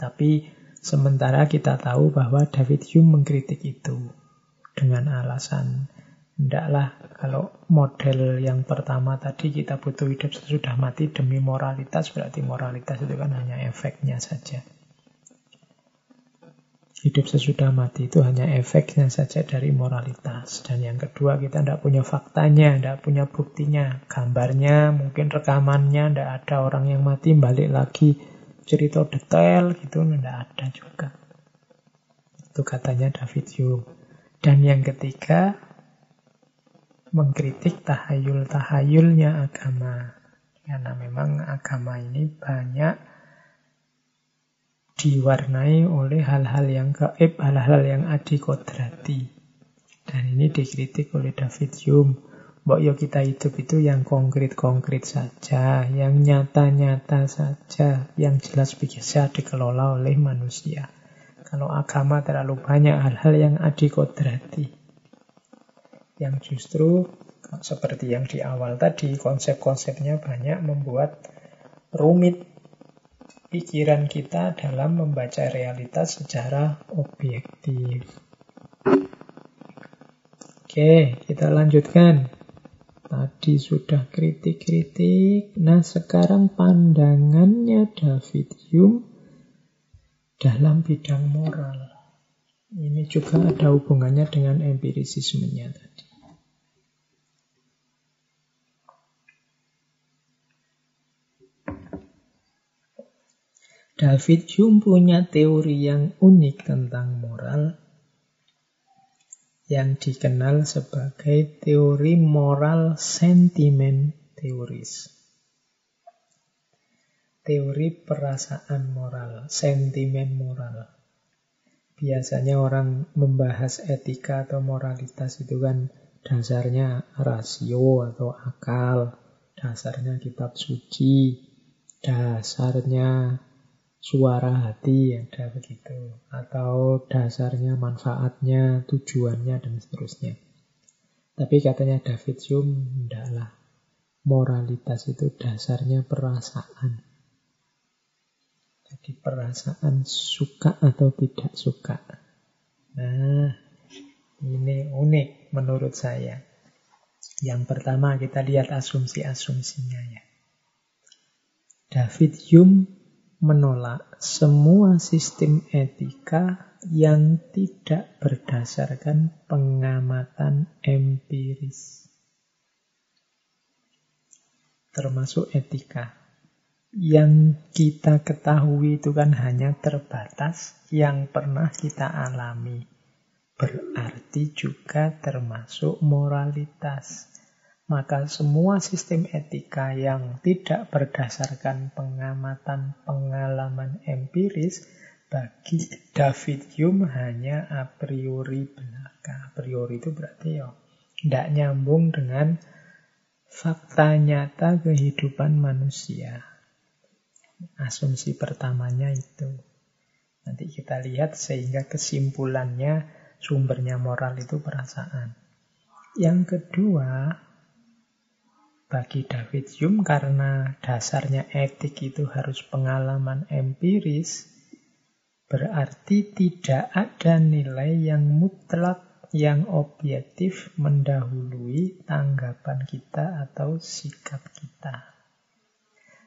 S1: Tapi sementara kita tahu bahwa David Hume mengkritik itu dengan alasan Tidaklah kalau model yang pertama tadi kita butuh hidup sesudah mati demi moralitas, berarti moralitas itu kan hanya efeknya saja. Hidup sesudah mati itu hanya efeknya saja dari moralitas. Dan yang kedua, kita tidak punya faktanya, tidak punya buktinya. Gambarnya, mungkin rekamannya, tidak ada orang yang mati balik lagi cerita detail gitu, tidak ada juga. Itu katanya David Hume. Dan yang ketiga, mengkritik tahayul-tahayulnya agama. Karena memang agama ini banyak diwarnai oleh hal-hal yang gaib, hal-hal yang adikodrati. Dan ini dikritik oleh David Hume. Mbok yo kita hidup itu yang konkret-konkret saja, yang nyata-nyata saja, yang jelas bisa dikelola oleh manusia. Kalau agama terlalu banyak hal-hal yang adikodrati. Yang justru seperti yang di awal tadi, konsep-konsepnya banyak membuat rumit pikiran kita dalam membaca realitas secara objektif. Oke, kita lanjutkan. Tadi sudah kritik-kritik. Nah, sekarang pandangannya David Hume dalam bidang moral. Ini juga ada hubungannya dengan empirisismenya. David Hume punya teori yang unik tentang moral yang dikenal sebagai teori moral sentimen teoris. Teori perasaan moral, sentimen moral. Biasanya orang membahas etika atau moralitas itu kan dasarnya rasio atau akal, dasarnya kitab suci, dasarnya suara hati ada begitu atau dasarnya manfaatnya tujuannya dan seterusnya. Tapi katanya David Hume lah moralitas itu dasarnya perasaan. Jadi perasaan suka atau tidak suka? Nah ini unik menurut saya. Yang pertama kita lihat asumsi-asumsinya ya. David Hume menolak semua sistem etika yang tidak berdasarkan pengamatan empiris. Termasuk etika. Yang kita ketahui itu kan hanya terbatas yang pernah kita alami. Berarti juga termasuk moralitas maka semua sistem etika yang tidak berdasarkan pengamatan pengalaman empiris bagi David Hume hanya a priori belaka. A priori itu berarti ya tidak nyambung dengan fakta nyata kehidupan manusia. Asumsi pertamanya itu. Nanti kita lihat sehingga kesimpulannya sumbernya moral itu perasaan. Yang kedua, bagi David Hume karena dasarnya etik itu harus pengalaman empiris, berarti tidak ada nilai yang mutlak, yang objektif mendahului tanggapan kita atau sikap kita.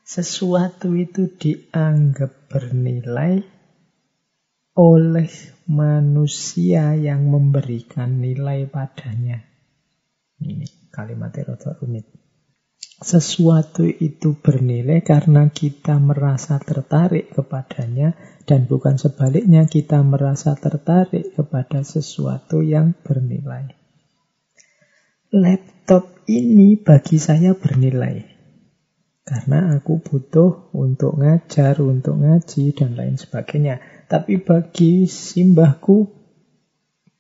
S1: Sesuatu itu dianggap bernilai oleh manusia yang memberikan nilai padanya. Ini kalimatnya rada rumit. Sesuatu itu bernilai karena kita merasa tertarik kepadanya dan bukan sebaliknya kita merasa tertarik kepada sesuatu yang bernilai. Laptop ini bagi saya bernilai. Karena aku butuh untuk ngajar, untuk ngaji, dan lain sebagainya. Tapi bagi simbahku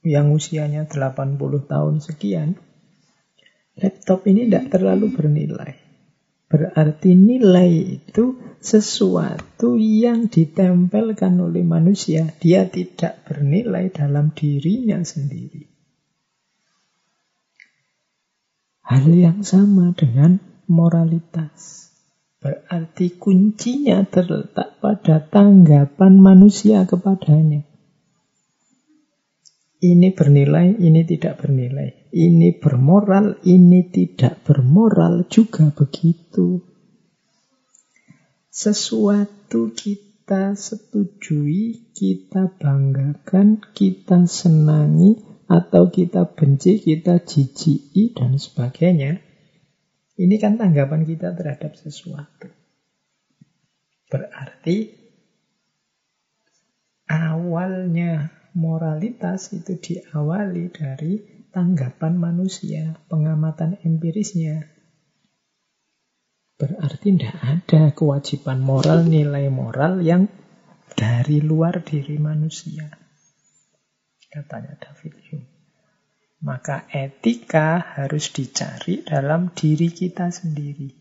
S1: yang usianya 80 tahun sekian, laptop ini tidak terlalu bernilai. Berarti nilai itu sesuatu yang ditempelkan oleh manusia. Dia tidak bernilai dalam dirinya sendiri. Hal yang sama dengan moralitas. Berarti kuncinya terletak pada tanggapan manusia kepadanya. Ini bernilai, ini tidak bernilai. Ini bermoral, ini tidak bermoral juga begitu. Sesuatu kita setujui, kita banggakan, kita senangi, atau kita benci, kita jijiki, dan sebagainya. Ini kan tanggapan kita terhadap sesuatu. Berarti awalnya moralitas itu diawali dari tanggapan manusia, pengamatan empirisnya. Berarti tidak ada kewajiban moral, nilai moral yang dari luar diri manusia. Katanya David Hume. Maka etika harus dicari dalam diri kita sendiri.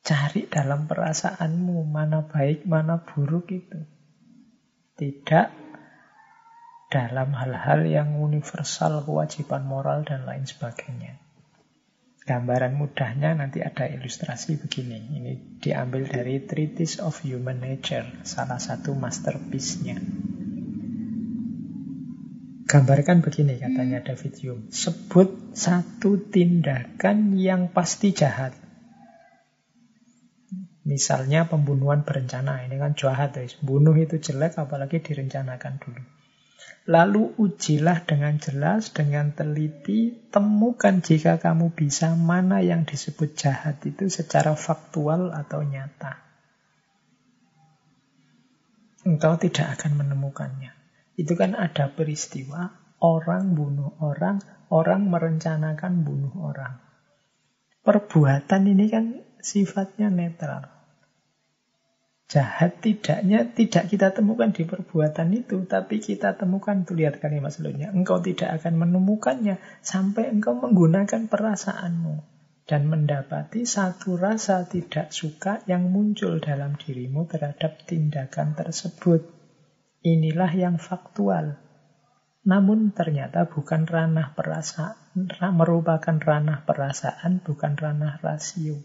S1: Cari dalam perasaanmu mana baik, mana buruk itu. Tidak dalam hal-hal yang universal, kewajiban moral, dan lain sebagainya. Gambaran mudahnya nanti ada ilustrasi begini. Ini diambil dari Treatise of Human Nature, salah satu masterpiece-nya. Gambarkan begini katanya David Hume. Sebut satu tindakan yang pasti jahat. Misalnya pembunuhan berencana. Ini kan jahat. Bunuh itu jelek apalagi direncanakan dulu. Lalu ujilah dengan jelas, dengan teliti, temukan jika kamu bisa mana yang disebut jahat itu secara faktual atau nyata. Engkau tidak akan menemukannya. Itu kan ada peristiwa, orang bunuh orang, orang merencanakan bunuh orang. Perbuatan ini kan sifatnya netral jahat tidaknya tidak kita temukan di perbuatan itu, tapi kita temukan, tuh lihat kalimat selanjutnya, engkau tidak akan menemukannya sampai engkau menggunakan perasaanmu dan mendapati satu rasa tidak suka yang muncul dalam dirimu terhadap tindakan tersebut. Inilah yang faktual. Namun ternyata bukan ranah perasaan, merupakan ranah perasaan, bukan ranah rasio.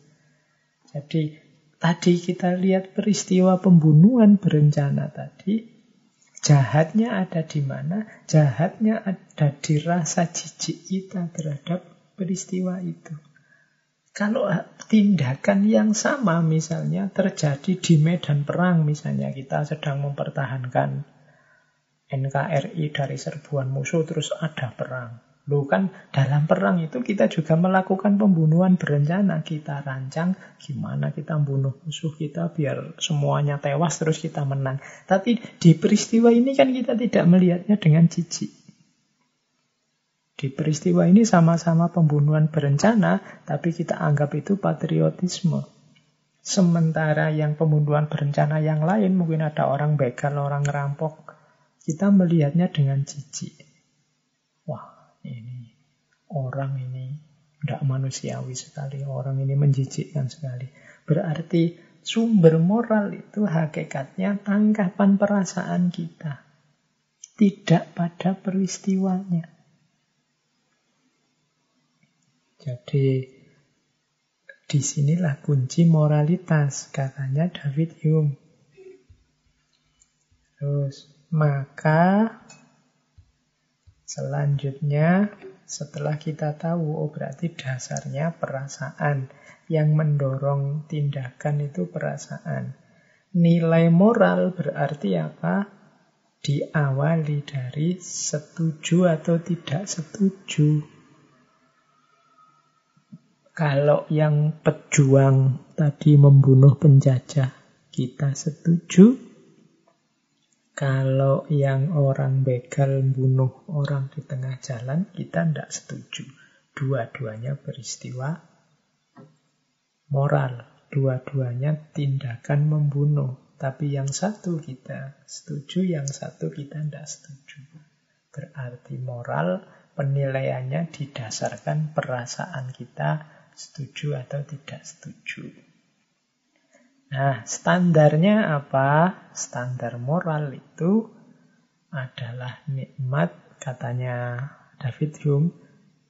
S1: Jadi Tadi kita lihat peristiwa pembunuhan berencana tadi. Jahatnya ada di mana? Jahatnya ada di rasa jijik kita terhadap peristiwa itu. Kalau tindakan yang sama misalnya terjadi di medan perang misalnya kita sedang mempertahankan NKRI dari serbuan musuh terus ada perang. Loh kan dalam perang itu kita juga melakukan pembunuhan berencana. Kita rancang gimana kita bunuh musuh kita biar semuanya tewas terus kita menang. Tapi di peristiwa ini kan kita tidak melihatnya dengan jijik. Di peristiwa ini sama-sama pembunuhan berencana, tapi kita anggap itu patriotisme. Sementara yang pembunuhan berencana yang lain, mungkin ada orang begal, orang ngerampok. Kita melihatnya dengan jijik. Ini orang ini tidak manusiawi sekali, orang ini menjijikkan sekali. Berarti sumber moral itu hakikatnya tangkapan perasaan kita. Tidak pada peristiwanya. Jadi di sinilah kunci moralitas, katanya David Hume. Terus, maka Selanjutnya, setelah kita tahu, oh berarti dasarnya perasaan. Yang mendorong tindakan itu perasaan. Nilai moral berarti apa? Diawali dari setuju atau tidak setuju. Kalau yang pejuang tadi membunuh penjajah, kita setuju. Kalau yang orang begal bunuh orang di tengah jalan, kita tidak setuju. Dua-duanya peristiwa moral. Dua-duanya tindakan membunuh. Tapi yang satu kita setuju, yang satu kita tidak setuju. Berarti moral penilaiannya didasarkan perasaan kita setuju atau tidak setuju. Nah, standarnya apa? Standar moral itu adalah nikmat, katanya David Hume,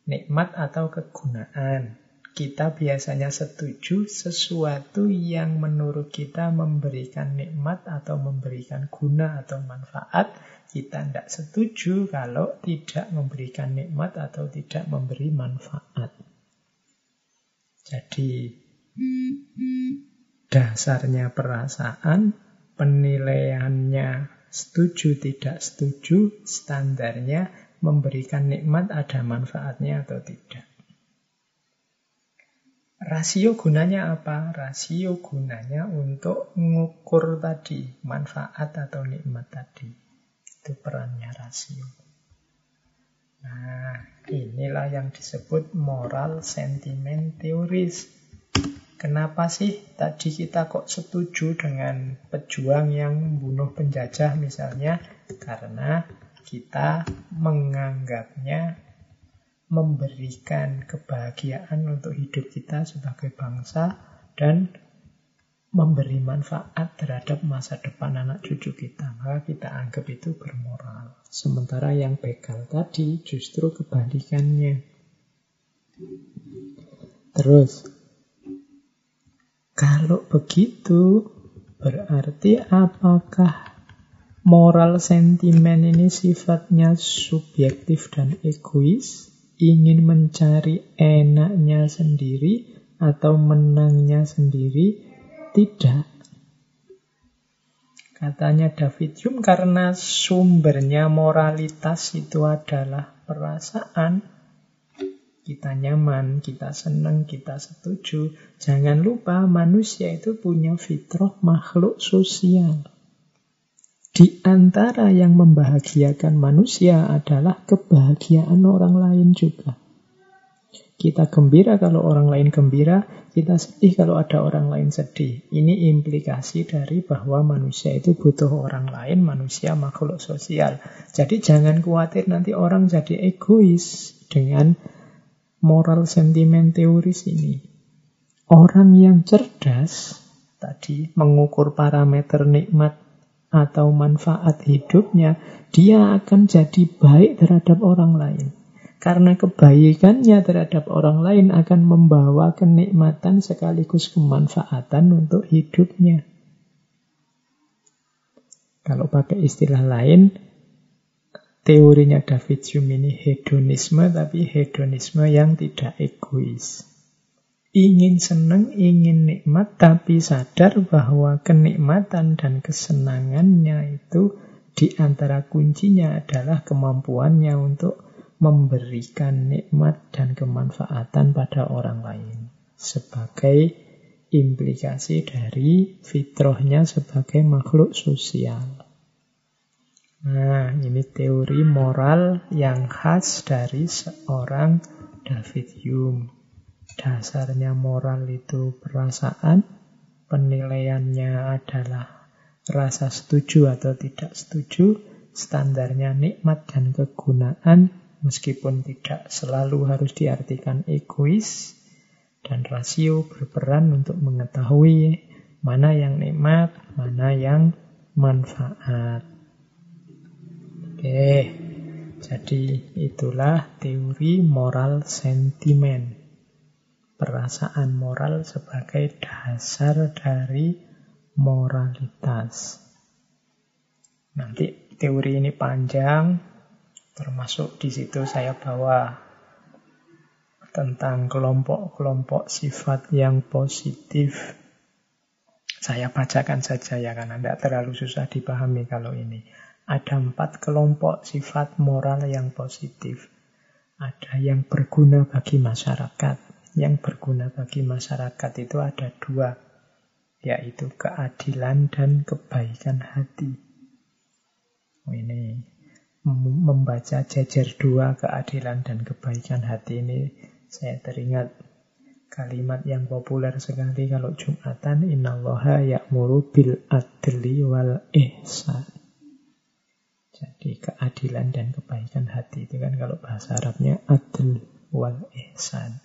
S1: nikmat atau kegunaan. Kita biasanya setuju sesuatu yang menurut kita memberikan nikmat atau memberikan guna atau manfaat. Kita tidak setuju kalau tidak memberikan nikmat atau tidak memberi manfaat. Jadi, dasarnya perasaan, penilaiannya setuju tidak setuju, standarnya memberikan nikmat ada manfaatnya atau tidak. Rasio gunanya apa? Rasio gunanya untuk mengukur tadi manfaat atau nikmat tadi. Itu perannya rasio. Nah, inilah yang disebut moral sentimen teoris. Kenapa sih tadi kita kok setuju dengan pejuang yang membunuh penjajah misalnya? Karena kita menganggapnya memberikan kebahagiaan untuk hidup kita sebagai bangsa dan memberi manfaat terhadap masa depan anak cucu kita. Maka kita anggap itu bermoral. Sementara yang begal tadi justru kebalikannya. Terus, kalau begitu, berarti apakah moral sentimen ini sifatnya subjektif dan egois? Ingin mencari enaknya sendiri atau menangnya sendiri? Tidak. Katanya David Hume karena sumbernya moralitas itu adalah perasaan, kita nyaman, kita senang, kita setuju. Jangan lupa manusia itu punya fitrah makhluk sosial. Di antara yang membahagiakan manusia adalah kebahagiaan orang lain juga. Kita gembira kalau orang lain gembira, kita sedih kalau ada orang lain sedih. Ini implikasi dari bahwa manusia itu butuh orang lain, manusia makhluk sosial. Jadi jangan khawatir nanti orang jadi egois dengan moral sentimen teoris ini. Orang yang cerdas tadi mengukur parameter nikmat atau manfaat hidupnya, dia akan jadi baik terhadap orang lain. Karena kebaikannya terhadap orang lain akan membawa kenikmatan sekaligus kemanfaatan untuk hidupnya. Kalau pakai istilah lain, teorinya David Hume ini hedonisme, tapi hedonisme yang tidak egois. Ingin senang, ingin nikmat, tapi sadar bahwa kenikmatan dan kesenangannya itu di antara kuncinya adalah kemampuannya untuk memberikan nikmat dan kemanfaatan pada orang lain sebagai implikasi dari fitrahnya sebagai makhluk sosial. Ini teori moral yang khas dari seorang David Hume. Dasarnya moral itu perasaan, penilaiannya adalah rasa setuju atau tidak setuju, standarnya nikmat dan kegunaan, meskipun tidak selalu harus diartikan egois, dan rasio berperan untuk mengetahui mana yang nikmat, mana yang manfaat. Oke, jadi itulah teori moral sentimen. Perasaan moral sebagai dasar dari moralitas. Nanti teori ini panjang, termasuk di situ saya bawa tentang kelompok-kelompok sifat yang positif. Saya bacakan saja ya, karena tidak terlalu susah dipahami kalau ini. Ada empat kelompok sifat moral yang positif. Ada yang berguna bagi masyarakat. Yang berguna bagi masyarakat itu ada dua, yaitu keadilan dan kebaikan hati. Ini membaca jejer dua keadilan dan kebaikan hati ini saya teringat kalimat yang populer sekali kalau Jumatan innallaha ya'muru bil adli wal ihsan jadi keadilan dan kebaikan hati itu kan kalau bahasa Arabnya adil wal ihsan.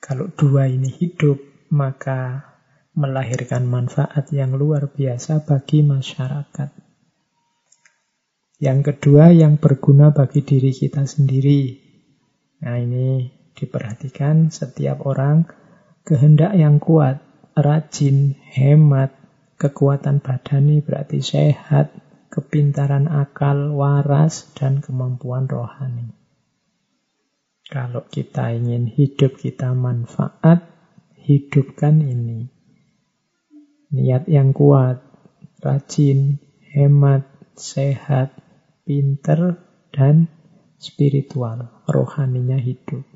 S1: Kalau dua ini hidup, maka melahirkan manfaat yang luar biasa bagi masyarakat. Yang kedua, yang berguna bagi diri kita sendiri. Nah ini diperhatikan setiap orang kehendak yang kuat, rajin, hemat, kekuatan badani berarti sehat, kepintaran akal, waras, dan kemampuan rohani. Kalau kita ingin hidup kita manfaat, hidupkan ini. Niat yang kuat, rajin, hemat, sehat, pinter, dan spiritual, rohaninya hidup.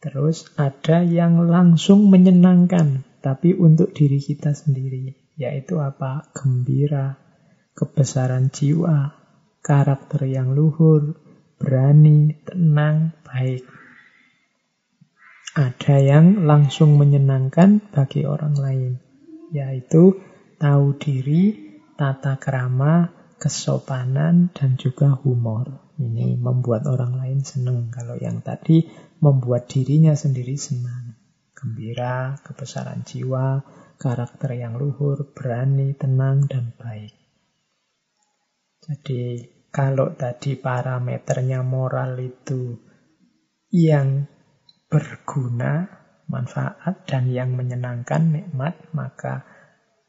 S1: Terus ada yang langsung menyenangkan, tapi untuk diri kita sendiri, yaitu apa? Gembira, kebesaran jiwa, karakter yang luhur, berani, tenang, baik. Ada yang langsung menyenangkan bagi orang lain, yaitu tahu diri, tata krama, kesopanan, dan juga humor. Ini membuat orang lain senang. Kalau yang tadi membuat dirinya sendiri senang. Gembira, kebesaran jiwa, karakter yang luhur, berani, tenang, dan baik. Jadi kalau tadi parameternya moral itu yang berguna, manfaat, dan yang menyenangkan, nikmat, maka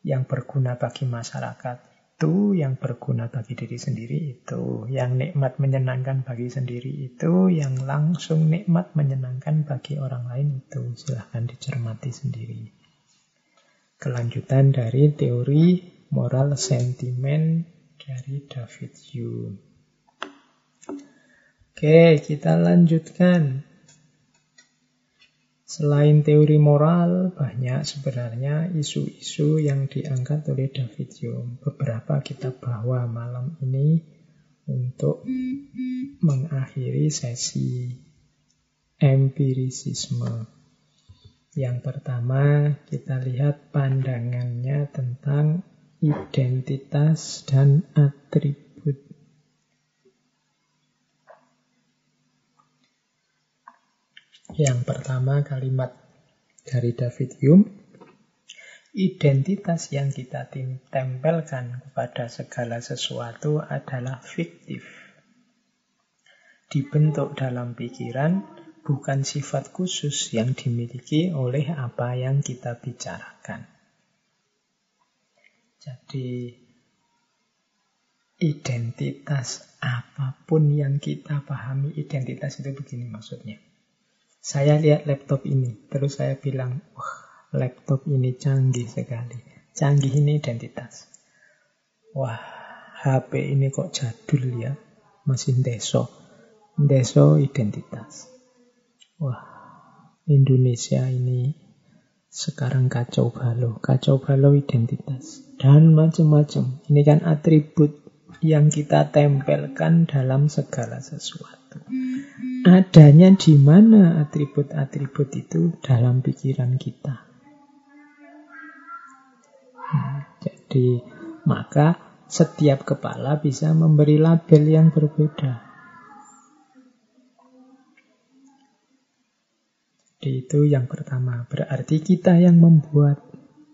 S1: yang berguna bagi masyarakat itu, yang berguna bagi diri sendiri itu, yang nikmat menyenangkan bagi sendiri itu, yang langsung nikmat menyenangkan bagi orang lain itu. Silahkan dicermati sendiri. Kelanjutan dari teori moral sentimen dari David Hume. Oke, kita lanjutkan. Selain teori moral, banyak sebenarnya isu-isu yang diangkat oleh David Hume. Beberapa kita bawa malam ini untuk mengakhiri sesi empirisisme. Yang pertama, kita lihat pandangannya tentang identitas dan atribut. Yang pertama kalimat dari David Hume, identitas yang kita tempelkan kepada segala sesuatu adalah fiktif. Dibentuk dalam pikiran, bukan sifat khusus yang dimiliki oleh apa yang kita bicarakan. Jadi identitas apa pun yang kita pahami identitas itu begini maksudnya. Saya lihat laptop ini, terus saya bilang, wah laptop ini canggih sekali. Canggih ini identitas. Wah, HP ini kok jadul ya, mesin deso. Deso identitas. Wah, Indonesia ini sekarang kacau balau, kacau balau identitas, dan macam-macam. Ini kan atribut yang kita tempelkan dalam segala sesuatu. Adanya di mana atribut-atribut itu dalam pikiran kita. Hmm, jadi, maka setiap kepala bisa memberi label yang berbeda. Itu yang pertama. Berarti kita yang membuat,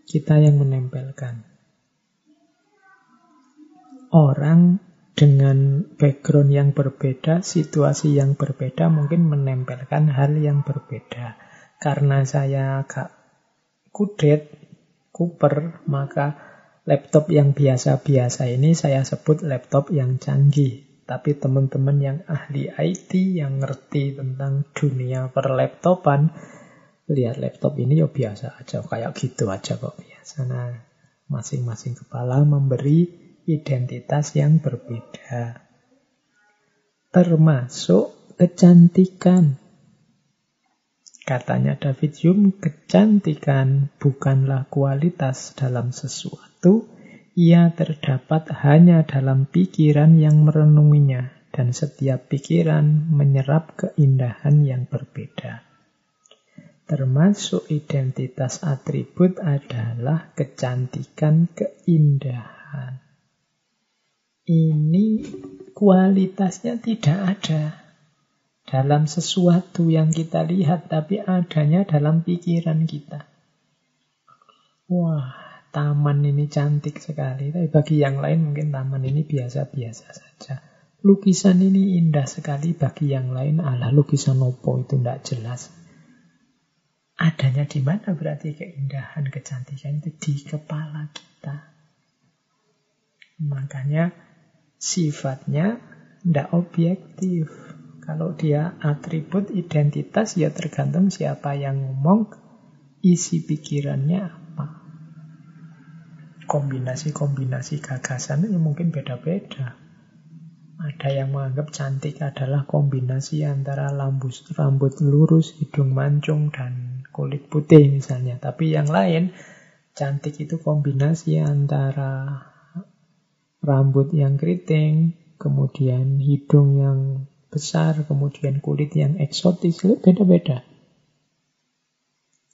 S1: kita yang menempelkan. Orang dengan background yang berbeda, situasi yang berbeda, mungkin menempelkan hal yang berbeda. Karena saya agak kudet, kuper, maka laptop yang biasa-biasa ini saya sebut laptop yang canggih. Tapi teman-teman yang ahli IT, yang ngerti tentang dunia perlaptopan, lihat laptop ini ya biasa aja, kayak gitu aja kok biasa. Nah, masing-masing kepala memberi identitas yang berbeda. Termasuk kecantikan. Katanya David Hume, kecantikan bukanlah kualitas dalam sesuatu, ia terdapat hanya dalam pikiran yang merenunginya, dan setiap pikiran menyerap keindahan yang berbeda. Termasuk identitas atribut adalah kecantikan keindahan. Ini kualitasnya tidak ada dalam sesuatu yang kita lihat, tapi adanya dalam pikiran kita. Wah, taman ini cantik sekali. Tapi bagi yang lain mungkin taman ini biasa-biasa saja. Lukisan ini indah sekali bagi yang lain. Alah lukisan opo itu tidak jelas. Adanya di mana berarti keindahan, kecantikan itu di kepala kita. Makanya sifatnya tidak objektif. Kalau dia atribut identitas ya tergantung siapa yang ngomong, isi pikirannya kombinasi-kombinasi gagasan itu mungkin beda-beda. Ada yang menganggap cantik adalah kombinasi antara lambus, rambut lurus, hidung mancung, dan kulit putih misalnya. Tapi yang lain, cantik itu kombinasi antara rambut yang keriting, kemudian hidung yang besar, kemudian kulit yang eksotis, beda-beda.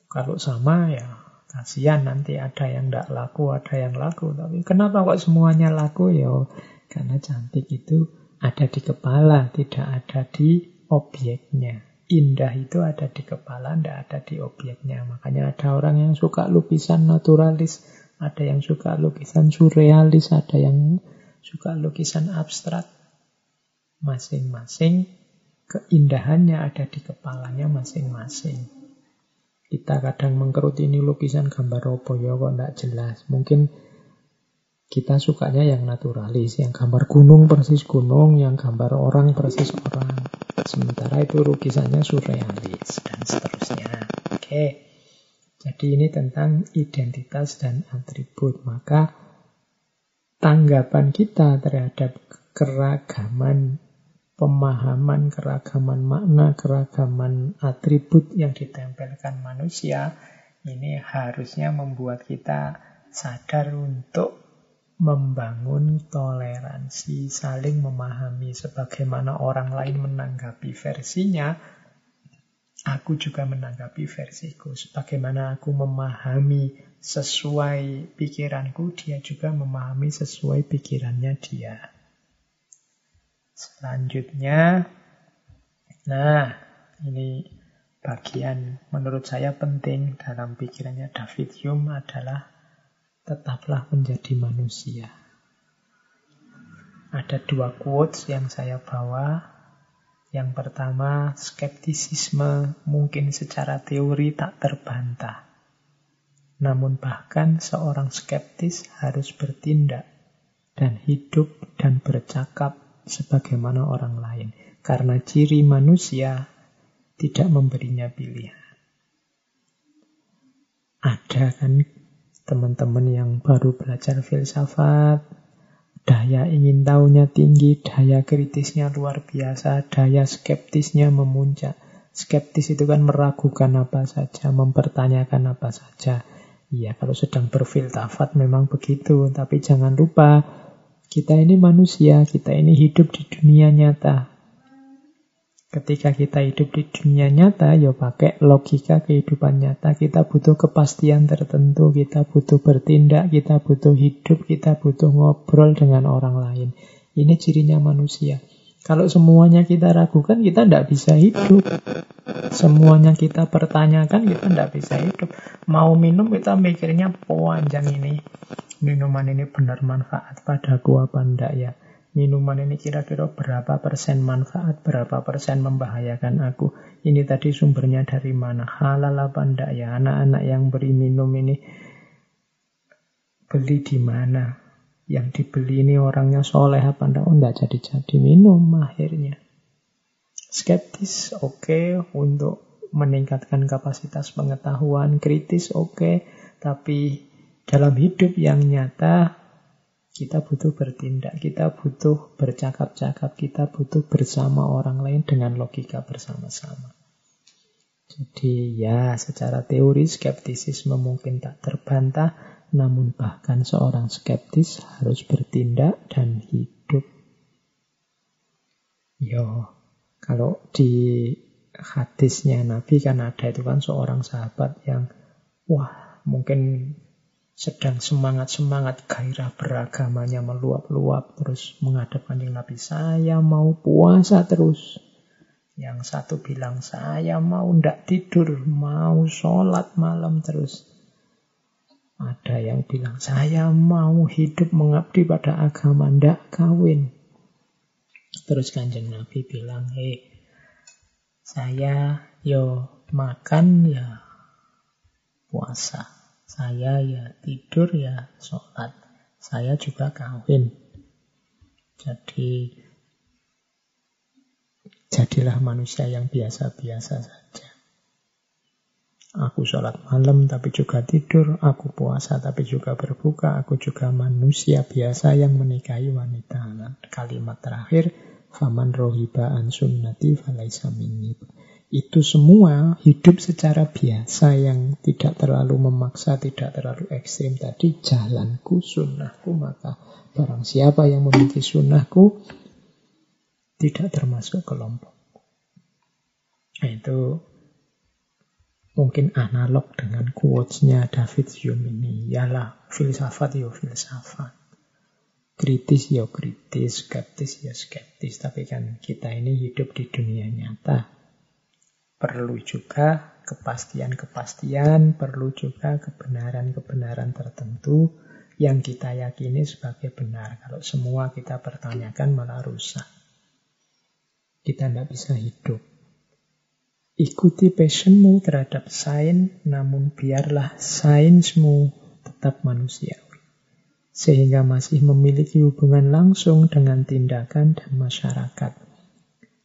S1: Kalau sama ya kasihan nanti ada yang tidak laku, ada yang laku. Tapi kenapa kok semuanya laku ya? Karena cantik itu ada di kepala, tidak ada di objeknya. Indah itu ada di kepala, tidak ada di objeknya. Makanya ada orang yang suka lukisan naturalis, ada yang suka lukisan surrealis, ada yang suka lukisan abstrak. Masing-masing keindahannya ada di kepalanya masing-masing. Kita kadang mengkerut ini lukisan gambar apa ya kok tidak jelas. Mungkin kita sukanya yang naturalis, yang gambar gunung persis gunung, yang gambar orang persis orang. Sementara itu lukisannya surrealis dan seterusnya. Oke. Jadi ini tentang identitas dan atribut. Maka tanggapan kita terhadap keragaman pemahaman, keragaman makna, keragaman atribut yang ditempelkan manusia ini harusnya membuat kita sadar untuk membangun toleransi, saling memahami sebagaimana orang lain menanggapi versinya, aku juga menanggapi versiku. Sebagaimana aku memahami sesuai pikiranku, dia juga memahami sesuai pikirannya dia. Selanjutnya, nah ini bagian menurut saya penting dalam pikirannya David Hume adalah tetaplah menjadi manusia. Ada dua quotes yang saya bawa. Yang pertama, skeptisisme mungkin secara teori tak terbantah. Namun bahkan seorang skeptis harus bertindak dan hidup dan bercakap sebagaimana orang lain. Karena ciri manusia tidak memberinya pilihan. Ada kan teman-teman yang baru belajar filsafat, daya ingin tahunya tinggi, daya kritisnya luar biasa, daya skeptisnya memuncak. Skeptis itu kan meragukan apa saja, mempertanyakan apa saja. Iya, kalau sedang berfilsafat memang begitu, tapi jangan lupa kita ini manusia, kita ini hidup di dunia nyata. Ketika kita hidup di dunia nyata, ya pakai logika kehidupan nyata. Kita butuh kepastian tertentu, kita butuh bertindak, kita butuh hidup, kita butuh ngobrol dengan orang lain. Ini cirinya manusia. Kalau semuanya kita ragukan, kita tidak bisa hidup. Semuanya kita pertanyakan, kita tidak bisa hidup. Mau minum, kita mikirnya panjang ini. Minuman ini benar manfaat padaku apa enggak ya? Minuman ini kira-kira berapa persen manfaat, berapa persen membahayakan aku. Ini tadi sumbernya dari mana? Halal apa enggak ya? Anak-anak yang beri minum ini beli di mana? Yang dibeli ini orangnya soleh apa enggak? Oh enggak jadi-jadi minum akhirnya. Skeptis oke okay, untuk meningkatkan kapasitas pengetahuan, kritis oke, okay, tapi dalam hidup yang nyata kita butuh bertindak, kita butuh bercakap-cakap, kita butuh bersama orang lain dengan logika bersama-sama. Jadi ya secara teori skeptisisme mungkin tak terbantah, namun bahkan seorang skeptis harus bertindak dan hidup. Yo, kalau di hadisnya Nabi kan ada itu kan seorang sahabat yang wah mungkin sedang semangat-semangat gairah beragamanya meluap-luap terus menghadap kanjeng Nabi saya mau puasa terus. Yang satu bilang saya mau ndak tidur mau sholat malam terus. Ada yang bilang saya mau hidup mengabdi pada agama ndak kawin. Terus kanjeng Nabi bilang hei saya yo makan ya puasa saya ya tidur ya sholat. Saya juga kawin. Jadi jadilah manusia yang biasa-biasa saja. Aku sholat malam tapi juga tidur, aku puasa tapi juga berbuka, aku juga manusia biasa yang menikahi wanita. Nah, kalimat terakhir, faman rohiba an sunnati falaisa minni. Itu semua hidup secara biasa yang tidak terlalu memaksa, tidak terlalu ekstrim tadi, jalanku, sunnahku, maka barang siapa yang memiliki sunnahku, tidak termasuk kelompok. Nah, itu mungkin analog dengan quotes-nya David Hume ini. Yalah, filsafat ya filsafat. Kritis ya kritis, skeptis ya skeptis. Tapi kan kita ini hidup di dunia nyata. Perlu juga kepastian-kepastian, perlu juga kebenaran-kebenaran tertentu yang kita yakini sebagai benar. Kalau semua kita pertanyakan malah rusak. Kita tidak bisa hidup. Ikuti passionmu terhadap sains, namun biarlah sainsmu tetap manusiawi. Sehingga masih memiliki hubungan langsung dengan tindakan dan masyarakat.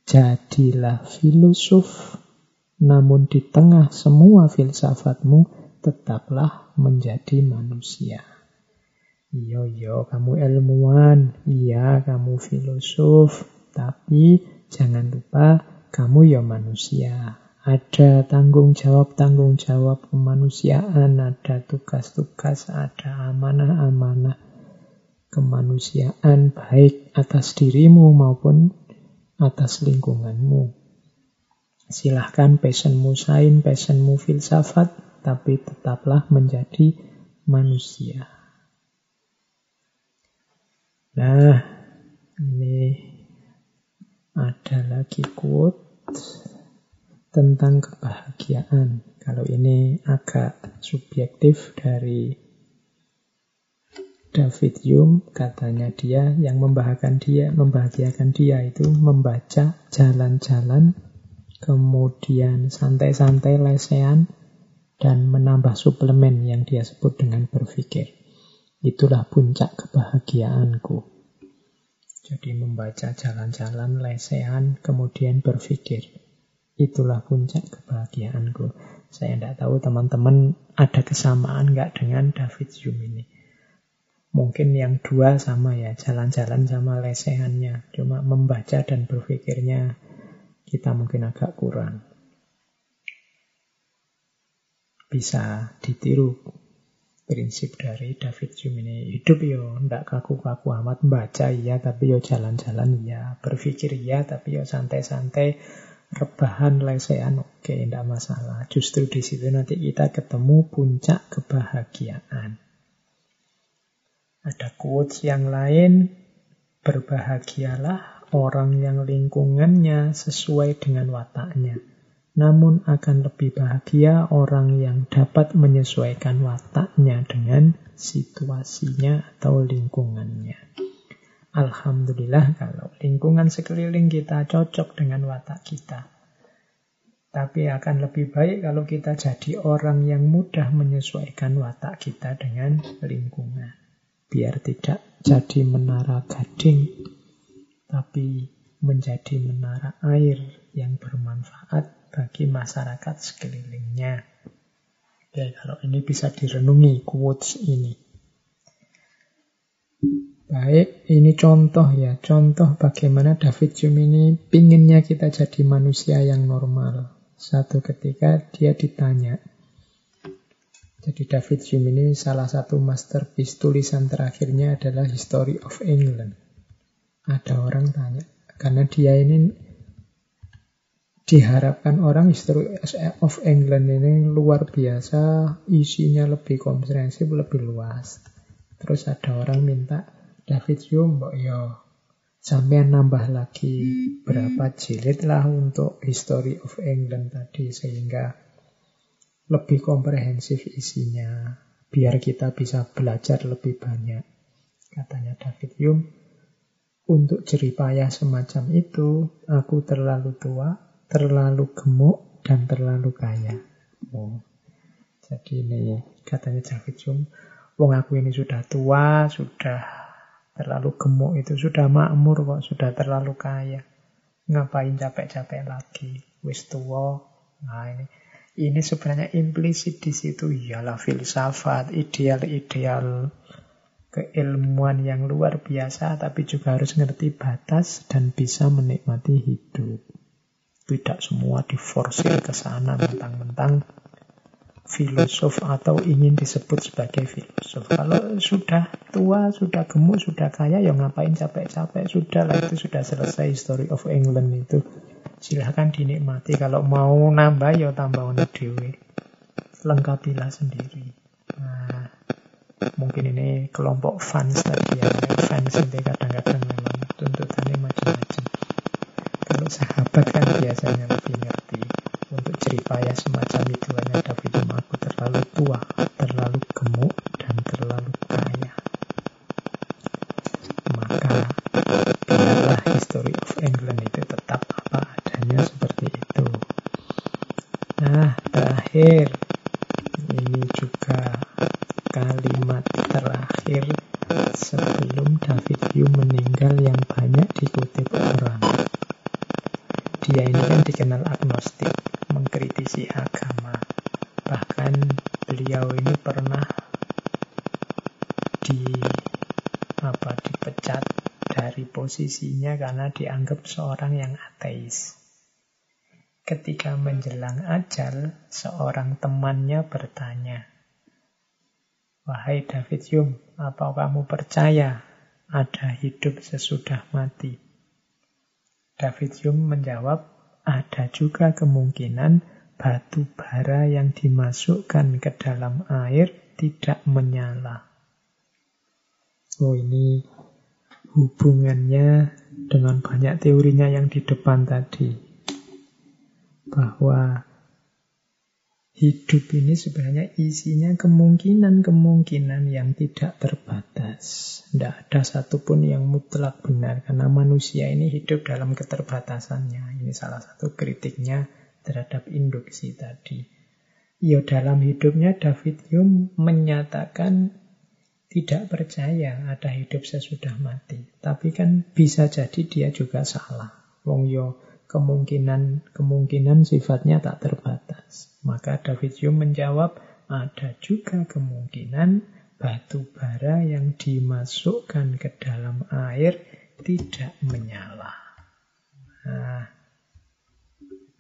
S1: Jadilah filosof, namun di tengah semua filsafatmu tetaplah menjadi manusia. Iya, iya, kamu ilmuwan, iya, kamu filosof, tapi jangan lupa kamu ya manusia. Ada tanggung jawab-tanggung jawab kemanusiaan, ada tugas-tugas, ada amanah-amanah kemanusiaan baik atas dirimu maupun atas lingkunganmu. Silahkan passionmu sain, passionmu filsafat, tapi tetaplah menjadi manusia. Nah, ini ada lagi quote tentang kebahagiaan. Kalau ini agak subjektif dari David Hume, katanya dia yang membahagiakan dia, membahagiakan dia itu membaca jalan-jalan, kemudian santai-santai lesehan, dan menambah suplemen yang dia sebut dengan berpikir. Itulah puncak kebahagiaanku. Jadi membaca jalan-jalan, lesehan, kemudian berpikir. Itulah puncak kebahagiaanku. Saya tidak tahu teman-teman ada kesamaan nggak dengan David Hume ini. Mungkin yang dua sama ya, jalan-jalan sama lesehannya. Cuma membaca dan berpikirnya kita mungkin agak kurang. Bisa ditiru prinsip dari David Hume ini. Hidup yo ndak kaku-kaku amat baca iya tapi yo jalan-jalan iya, berpikir iya tapi yo santai-santai, rebahan lesehan oke okay, ndak masalah. Justru di situ nanti kita ketemu puncak kebahagiaan. Ada quotes yang lain, berbahagialah orang yang lingkungannya sesuai dengan wataknya namun akan lebih bahagia orang yang dapat menyesuaikan wataknya dengan situasinya atau lingkungannya. Alhamdulillah kalau lingkungan sekeliling kita cocok dengan watak kita. Tapi akan lebih baik kalau kita jadi orang yang mudah menyesuaikan watak kita dengan lingkungan. Biar tidak jadi menara gading, tapi menjadi menara air yang bermanfaat bagi masyarakat sekelilingnya. Oke, kalau ini bisa direnungi quotes ini. Baik, ini contoh ya, contoh bagaimana David Hume ini pinginnya kita jadi manusia yang normal. Satu ketika dia ditanya, jadi David Hume ini salah satu masterpiece tulisan terakhirnya adalah History of England. Ada orang tanya, karena dia ini diharapkan orang History of England ini luar biasa, isinya lebih komprehensif, lebih luas. Terus ada orang minta David Hume, mbok yo sampai nambah lagi berapa jilid lah untuk History of England tadi sehingga lebih komprehensif isinya, biar kita bisa belajar lebih banyak. Katanya David Hume, untuk jeripayah semacam itu, aku terlalu tua, terlalu gemuk dan terlalu kaya. Oh. Jadi ini katanya David Hume, wong aku ini sudah tua, sudah terlalu gemuk itu sudah makmur kok, sudah terlalu kaya. Ngapain capek-capek lagi? Wis tua. Nah ini Ini sebenarnya implisit di situ ialah filsafat, ideal-ideal keilmuan yang luar biasa, tapi juga harus ngerti batas dan bisa menikmati hidup. Tidak semua diforsir ke sana mentang-mentang filosof atau ingin disebut sebagai filosof. Kalau sudah tua, sudah gemuk, sudah kaya, ya ngapain capek-capek? Sudah lah, itu sudah selesai Story of England itu silahkan dinikmati. Kalau mau nambah ya tambah dewe. Lengkapilah sendiri. Nah, mungkin ini kelompok fans tadi ya. Fans itu kadang-kadang memang tuntutannya macam-macam. Kalau sahabat kan biasanya lebih ngerti. Untuk cerita ya semacam itu hanya David aku terlalu tua, terlalu gemuk, dan terlalu kaya. Maka biarlah History of England itu tetap hanya seperti itu. Nah, terakhir. Ini juga kalimat terakhir sebelum David Hume meninggal yang banyak dikutip orang. Dia ini kan dikenal agnostik, mengkritisi agama. Bahkan beliau ini pernah di apa dipecat dari posisinya karena dianggap seorang yang ateis. Ketika menjelang ajal, seorang temannya bertanya, Wahai David Hume, apa kamu percaya ada hidup sesudah mati? David Hume menjawab, ada juga kemungkinan batu bara yang dimasukkan ke dalam air tidak menyala. Oh ini hubungannya dengan banyak teorinya yang di depan tadi bahwa hidup ini sebenarnya isinya kemungkinan-kemungkinan yang tidak terbatas. Tidak ada satupun yang mutlak benar karena manusia ini hidup dalam keterbatasannya. Ini salah satu kritiknya terhadap induksi tadi. Ya dalam hidupnya David Hume menyatakan tidak percaya ada hidup sesudah mati. Tapi kan bisa jadi dia juga salah. Wong yo kemungkinan-kemungkinan sifatnya tak terbatas. Maka David Hume menjawab, ada juga kemungkinan batu bara yang dimasukkan ke dalam air tidak menyala. Nah,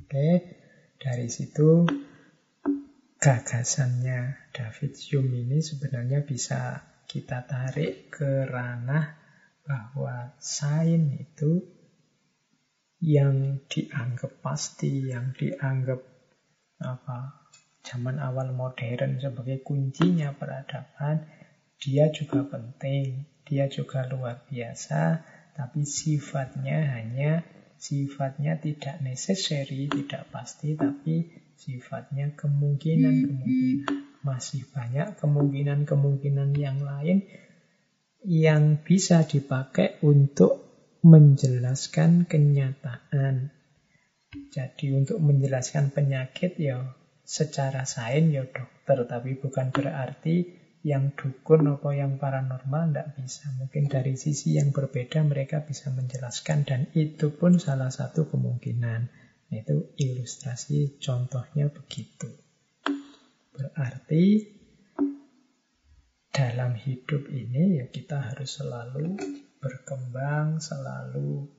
S1: oke, dari situ gagasannya David Hume ini sebenarnya bisa kita tarik ke ranah bahwa sains itu yang dianggap pasti, yang dianggap apa zaman awal modern sebagai kuncinya peradaban, dia juga penting, dia juga luar biasa, tapi sifatnya hanya sifatnya tidak necessary, tidak pasti, tapi sifatnya kemungkinan-kemungkinan. Masih banyak kemungkinan-kemungkinan yang lain yang bisa dipakai untuk menjelaskan kenyataan. Jadi untuk menjelaskan penyakit ya secara sains ya dokter, tapi bukan berarti yang dukun atau yang paranormal tidak bisa. Mungkin dari sisi yang berbeda mereka bisa menjelaskan dan itu pun salah satu kemungkinan. Itu ilustrasi contohnya begitu. Berarti dalam hidup ini ya kita harus selalu berkembang, selalu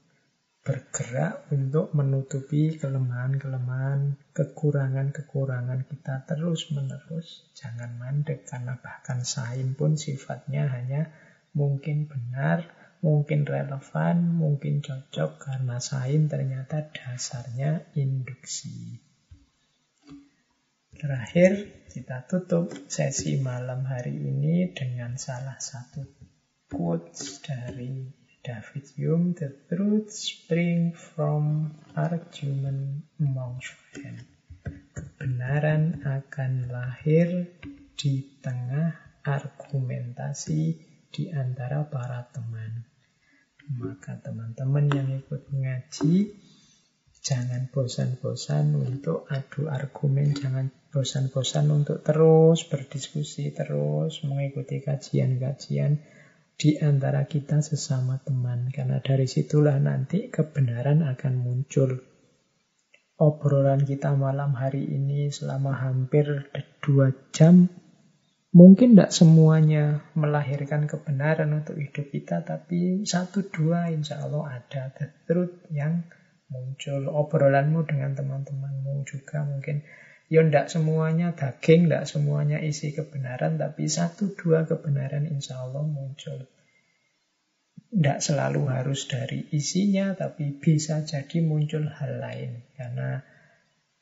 S1: bergerak untuk menutupi kelemahan-kelemahan, kekurangan-kekurangan kita terus-menerus. Jangan mandek karena bahkan sains pun sifatnya hanya mungkin benar, mungkin relevan, mungkin cocok karena sains ternyata dasarnya induksi. Terakhir, kita tutup sesi malam hari ini dengan salah satu quotes dari David Hume, The truth spring from argument among friends. Kebenaran akan lahir di tengah argumentasi di antara para teman. Maka teman-teman yang ikut ngaji, jangan bosan-bosan untuk adu argumen, jangan bosan-bosan untuk terus berdiskusi, terus mengikuti kajian-kajian di antara kita sesama teman. Karena dari situlah nanti kebenaran akan muncul. obrolan kita malam hari ini selama hampir dua jam Mungkin tidak semuanya melahirkan kebenaran untuk hidup kita, tapi satu dua insya Allah ada the truth yang muncul. Obrolanmu dengan teman-temanmu juga mungkin Ya tidak semuanya daging, tidak semuanya isi kebenaran, tapi satu dua kebenaran insya Allah muncul. Tidak selalu harus dari isinya, tapi bisa jadi muncul hal lain. Karena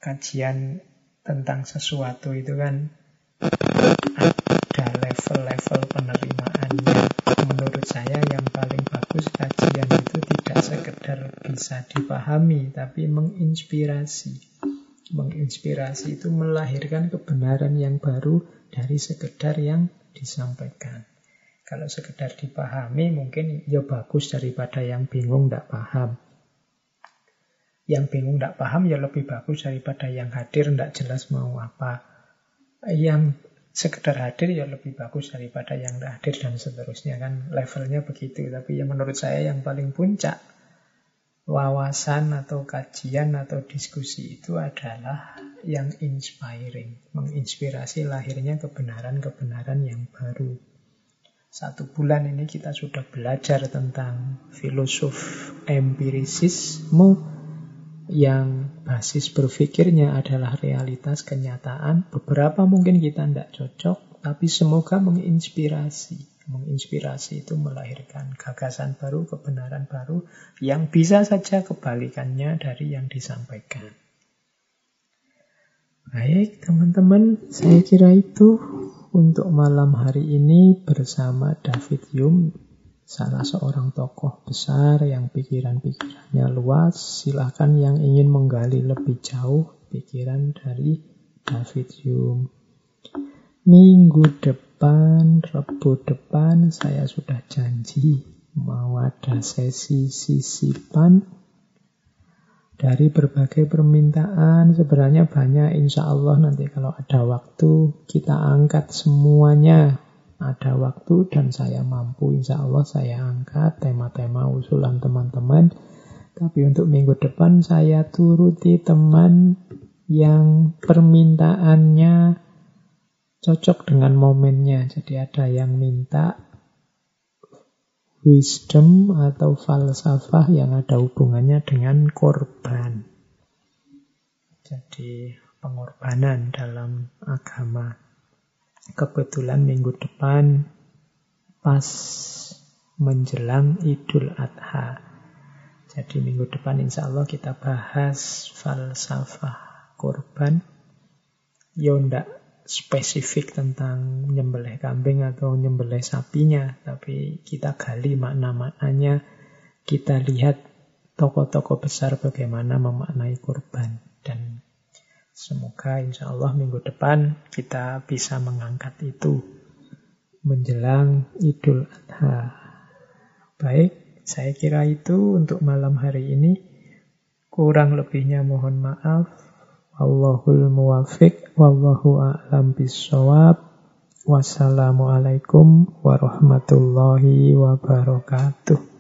S1: kajian tentang sesuatu itu kan ada level-level penerimaannya. Menurut saya yang paling bagus kajian itu tidak sekedar bisa dipahami, tapi menginspirasi. Menginspirasi itu melahirkan kebenaran yang baru dari sekedar yang disampaikan. Kalau sekedar dipahami mungkin ya bagus daripada yang bingung tidak paham. Yang bingung tidak paham ya lebih bagus daripada yang hadir tidak jelas mau apa. Yang sekedar hadir ya lebih bagus daripada yang tidak hadir dan seterusnya kan levelnya begitu. Tapi yang menurut saya yang paling puncak wawasan atau kajian atau diskusi itu adalah yang inspiring, menginspirasi lahirnya kebenaran-kebenaran yang baru. Satu bulan ini kita sudah belajar tentang filosof empirisisme yang basis berpikirnya adalah realitas kenyataan. Beberapa mungkin kita tidak cocok, tapi semoga menginspirasi Menginspirasi itu melahirkan gagasan baru, kebenaran baru yang bisa saja kebalikannya dari yang disampaikan. Baik, teman-teman, saya kira itu untuk malam hari ini bersama David Hume, salah seorang tokoh besar yang pikiran-pikirannya luas. Silahkan yang ingin menggali lebih jauh pikiran dari David Hume. Minggu depan, Rebu depan, saya sudah janji mau ada sesi sisipan dari berbagai permintaan. Sebenarnya banyak, insya Allah nanti kalau ada waktu kita angkat semuanya. Ada waktu dan saya mampu, insya Allah saya angkat tema-tema usulan teman-teman. Tapi untuk minggu depan saya turuti teman yang permintaannya cocok dengan momennya. Jadi ada yang minta wisdom atau falsafah yang ada hubungannya dengan korban. Jadi pengorbanan dalam agama. Kebetulan minggu depan pas menjelang Idul Adha. Jadi minggu depan insya Allah kita bahas falsafah korban. Ya spesifik tentang nyembelih kambing atau nyembelih sapinya, tapi kita gali makna-maknanya, kita lihat tokoh-tokoh besar bagaimana memaknai kurban. Dan semoga insya Allah minggu depan kita bisa mengangkat itu menjelang Idul Adha. Baik, saya kira itu untuk malam hari ini. Kurang lebihnya mohon maaf. Allahul muwafiq wallahu a'lam bisawab. Wassalamualaikum warahmatullahi wabarakatuh.